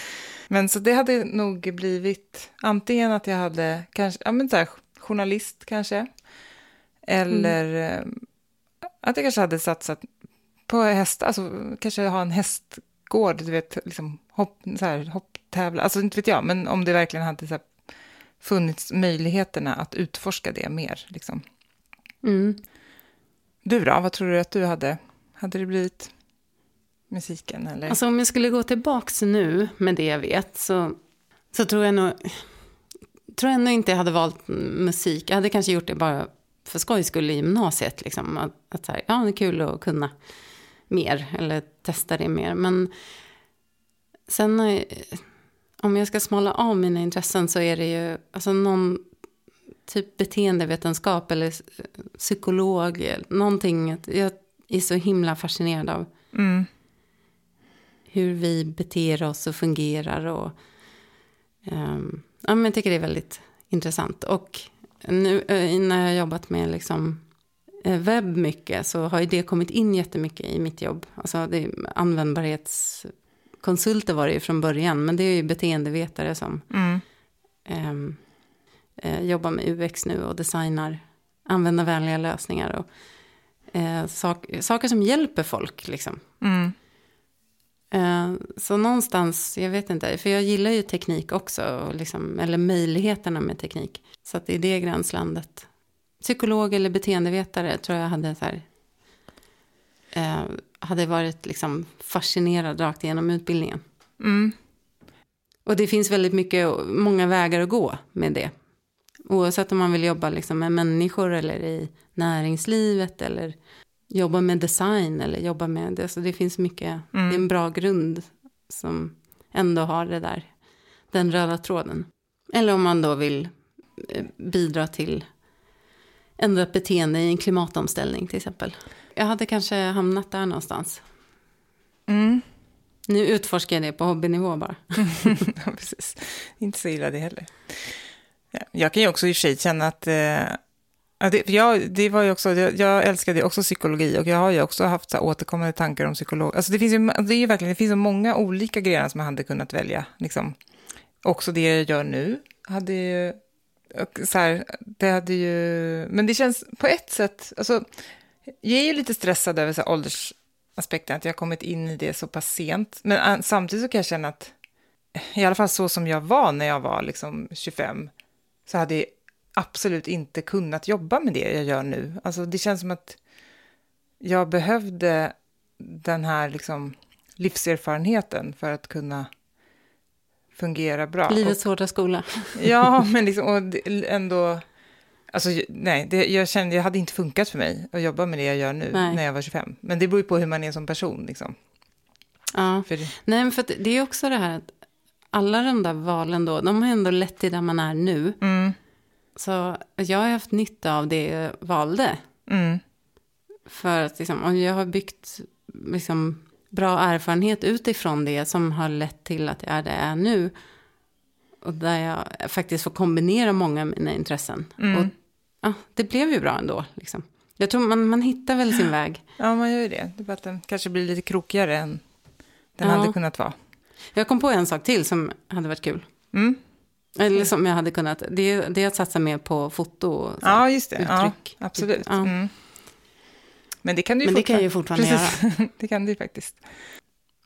Men så det hade nog blivit antingen att jag hade, kanske, ja men så här, journalist kanske, eller mm. att jag kanske hade satsat på hästar, alltså kanske ha en hästgård, du vet, liksom hopp, så här, hopptävla, alltså inte vet jag, men om det verkligen hade så här, funnits möjligheterna att utforska det mer. Liksom. Mm. Du då, vad tror du att du hade? Hade det blivit musiken? Eller? Alltså om jag skulle gå tillbaka nu med det jag vet så, så tror jag nog tror jag inte jag hade valt musik. Jag hade kanske gjort det bara för skojs skull i gymnasiet. Liksom, att, att här, ja, det är kul att kunna mer eller testa det mer. Men sen eh, om jag ska smala av mina intressen så är det ju alltså någon typ beteendevetenskap eller psykolog. Någonting jag är så himla fascinerad av. Mm. Hur vi beter oss och fungerar. Och, um, ja, men jag tycker det är väldigt intressant. Och nu eh, när jag har jobbat med liksom eh, webb mycket så har ju det kommit in jättemycket i mitt jobb. Alltså det användbarhetskonsulter var det ju från början, men det är ju beteendevetare som mm. Eh, jobbar med UX nu och designar användarvänliga lösningar och eh, sak, saker som hjälper folk liksom. Mm. Eh, så någonstans, jag vet inte, för jag gillar ju teknik också, liksom, eller möjligheterna med teknik. Så att i det gränslandet, psykolog eller beteendevetare tror jag hade så här, eh, hade varit liksom fascinerad rakt igenom utbildningen. Mm. Och det finns väldigt mycket, många vägar att gå med det. Oavsett om man vill jobba liksom med människor eller i näringslivet eller jobba med design eller jobba med det. Så det finns mycket, mm. det är en bra grund som ändå har det där, den röda tråden. Eller om man då vill eh, bidra till ändrat beteende i en klimatomställning till exempel. Jag hade kanske hamnat där någonstans. Mm. Nu utforskar jag det på hobbynivå bara. ja, precis. Inte så illa det heller. Jag kan ju också i och för sig känna att eh, Ja, det, jag, det var ju också, jag, jag älskade också psykologi och jag har ju också haft så återkommande tankar om psykolog. Alltså det finns ju, det är ju verkligen, det finns så många olika grejer som jag hade kunnat välja. Liksom. Också det jag gör nu hade ju, så här, det hade ju, men det känns på ett sätt, alltså, jag är ju lite stressad över så här, åldersaspekten, att jag har kommit in i det så pass sent. Men samtidigt så kan jag känna att, i alla fall så som jag var när jag var liksom 25, så hade absolut inte kunnat jobba med det jag gör nu. Alltså det känns som att jag behövde den här liksom livserfarenheten för att kunna fungera bra. Livets hårda skola. Ja, men liksom, och ändå... Alltså, nej, det, jag kände det hade inte funkat för mig att jobba med det jag gör nu nej. när jag var 25. Men det beror ju på hur man är som person. Liksom. Ja. För det, Nej, men för att det är också det här att alla de där valen då, de har ändå lett till där man är nu. mm, Så jag har haft nytta av det jag valde. mm, För att liksom, jag har byggt liksom, bra erfarenhet utifrån det som har lett till att jag är där jag är nu. Och där jag faktiskt får kombinera många av mina intressen. Mm. Och ja, det blev ju bra ändå. Liksom. Jag tror man, man hittar väl sin väg. ja, man gör ju det. Det är bara att den kanske blir lite krokigare än den Ja. hade kunnat vara. Jag kom på en sak till som hade varit kul. Mm. Eller som jag hade kunnat. Det, är- det är att satsa mer på foto. Ja, just det. Ja, Uttryck. absolut. Ja. Mm. Men det kan du ju Men det kan jag ju fortfarande Precis. det kan du ju faktiskt.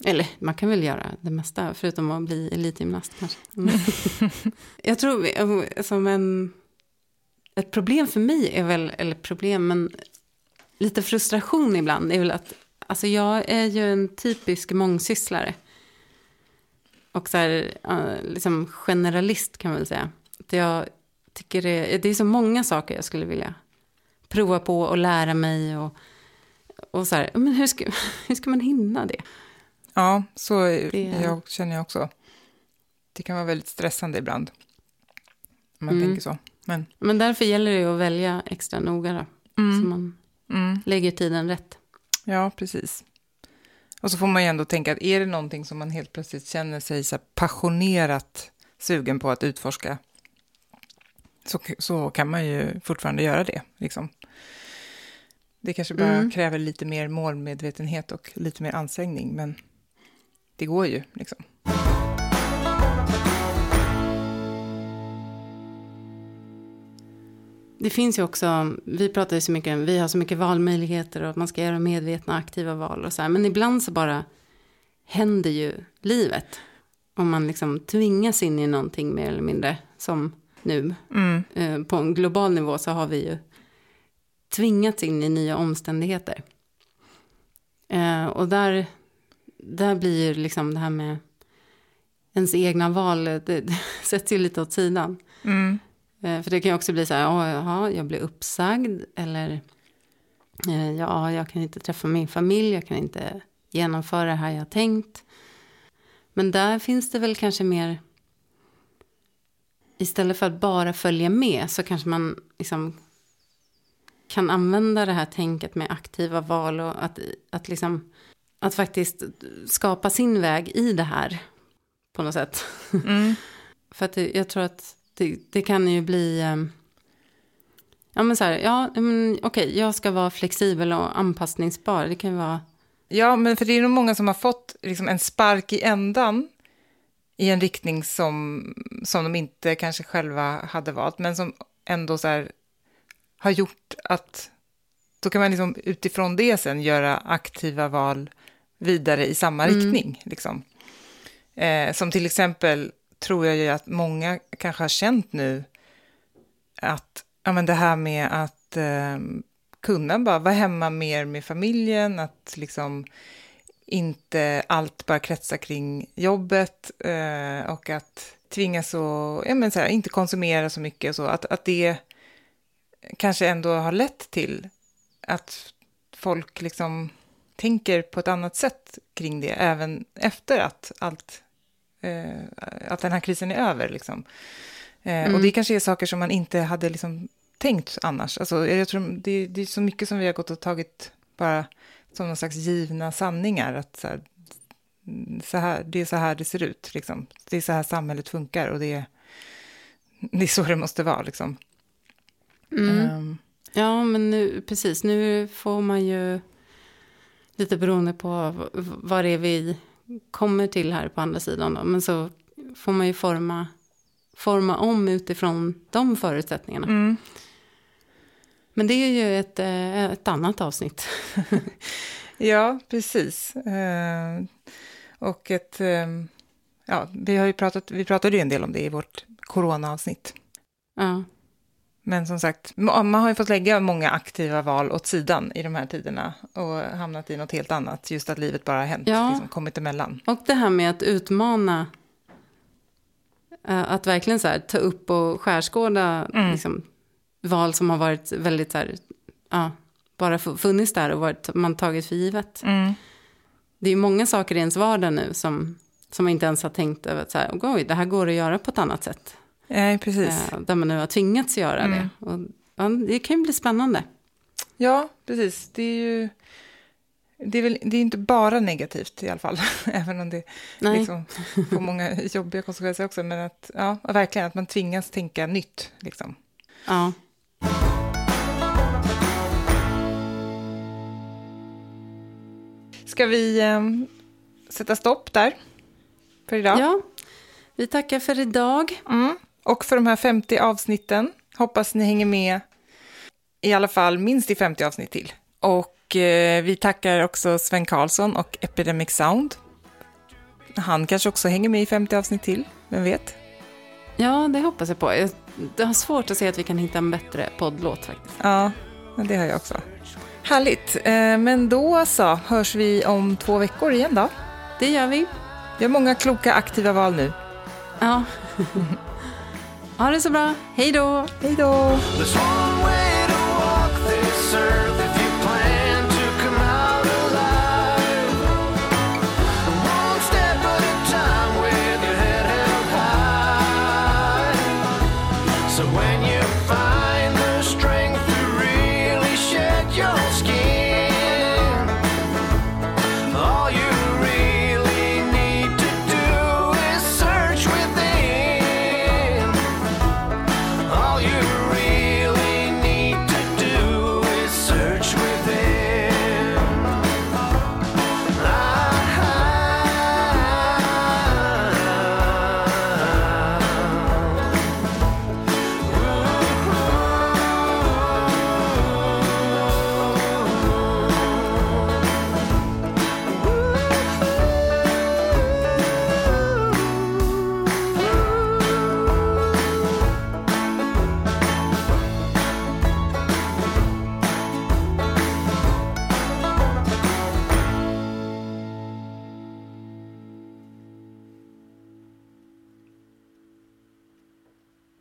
Eller man kan väl göra det mesta, förutom att bli elitgymnast kanske. Mm. jag tror som en... Ett problem för mig är väl, eller problem, men lite frustration ibland är väl att alltså jag är ju en typisk mångsysslare. Och så här, liksom generalist kan man väl säga. Att jag tycker det, det är så många saker jag skulle vilja prova på och lära mig. Och, och så här, men hur ska, hur ska man hinna det? Ja, så Det- jag känner jag också. Det kan vara väldigt stressande ibland. Om man Mm. tänker så. Men, Men därför gäller det att välja extra noga då. Så mm, man mm, lägger tiden rätt. ja, precis. Och så får man ju ändå tänka att är det någonting som man helt plötsligt känner sig så passionerat sugen på att utforska så, så kan man ju fortfarande göra det. Liksom. Det kanske bara Mm. kräver lite mer målmedvetenhet och lite mer ansträngning, men det går ju. Liksom. Det finns ju också, vi pratar ju så mycket, vi har så mycket valmöjligheter och att man ska göra medvetna aktiva val och så här. Men ibland så bara händer ju livet. Om man liksom tvingas in i någonting mer eller mindre. Som nu, Mm. eh, på en global nivå så har vi ju tvingats in i nya omständigheter. Eh, och där, där blir ju liksom det här med ens egna val, det, det sätts ju lite åt sidan. Mm. Eh, För det kan ju också bli så här, "Åh, jaha, jag blir uppsagd. Eller, eh, ja, jag kan inte träffa min familj, jag kan inte genomföra det här jag tänkt. Men där finns det väl kanske mer, istället för att bara följa med så kanske man liksom kan använda det här tänket med aktiva val och att, att liksom, att faktiskt skapa sin väg i det här på något sätt. Mm. För att jag tror att det, det kan ju bli... ehm, ja, men så här, ja, men, okej, jag ska vara flexibel och anpassningsbar. Det kan ju vara... Ja, men för det är nog många som har fått liksom, en spark i ändan i en riktning som, som de inte kanske själva hade valt, men som ändå så här, har gjort att då kan man liksom utifrån det sen göra aktiva val vidare i samma Mm. riktning. Liksom. Eh, som till exempel tror jag ju att många kanske har känt nu att ja, men det här med att eh, kunna bara vara hemma mer med familjen, att liksom inte allt bara kretsar kring jobbet eh, och att tvingas att ja, men så här, inte konsumera så mycket och så, att, att det kanske ändå har lett till att folk liksom tänker på ett annat sätt kring det, även efter att allt, eh, att den här krisen är över. Liksom. Eh, Mm. Och det kanske är saker som man inte hade liksom tänkt annars. Alltså, jag tror det, det är så mycket som vi har gått och tagit bara som någon slags givna sanningar. Att så här, så här, det är så här det ser ut. Liksom. Det är så här samhället funkar och det är, det är så det måste vara. Liksom. Mm. Ehm, Ja, men nu, precis. Nu får man ju lite beroende på vad det är vi kommer till här på andra sidan. Då. Men så får man ju forma, forma om utifrån de förutsättningarna. mm. Men det är ju ett, eh, ett annat avsnitt. Ja, precis. Eh, och ett... Eh, ja, vi, har ju pratat, vi pratade ju en del om det i vårt coronaavsnitt. Ja. Men som sagt, ma- man har ju fått lägga många aktiva val åt sidan i de här tiderna och hamnat i något helt annat. Just att livet bara har hänt, Ja. liksom, kommit emellan. Och det här med att utmana, eh, att verkligen så här, ta upp och skärskåda Mm. liksom, val som har varit väldigt så här, ja, bara fu- funnits där och varit, man tagit för givet. Mm. det är många saker i ens vardag nu som, som man inte ens har tänkt över. att Så här, Oj, det här går att göra på ett annat sätt. Nej, precis. Eh, där man nu har tvingats göra Mm. det. Och, ja, det kan ju bli spännande. Ja, precis. Det är ju... Det är, väl, det är inte bara negativt i alla fall, även om det Nej. liksom får många jobbiga konsekvenser också. Men att, ja, verkligen att man tvingas tänka nytt. Liksom. Ja. Ska vi eh, sätta stopp där för idag? ja, vi tackar för idag. Mm. Och för de här 50 avsnitten. Hoppas ni hänger med i alla fall minst i 50 avsnitt till. Och eh, vi tackar också Sven Karlsson och Epidemic Sound. Han kanske också hänger med i 50 avsnitt till, vem vet? Ja, det hoppas jag på. Jag det har svårt att se att vi kan hitta en bättre poddlåt faktiskt. Ja, det har jag också. Härligt, eh, men då så hörs vi om två veckor igen då. Det gör vi. Vi har många kloka aktiva val nu. Ja. ha det så bra. Hej då! Hej då!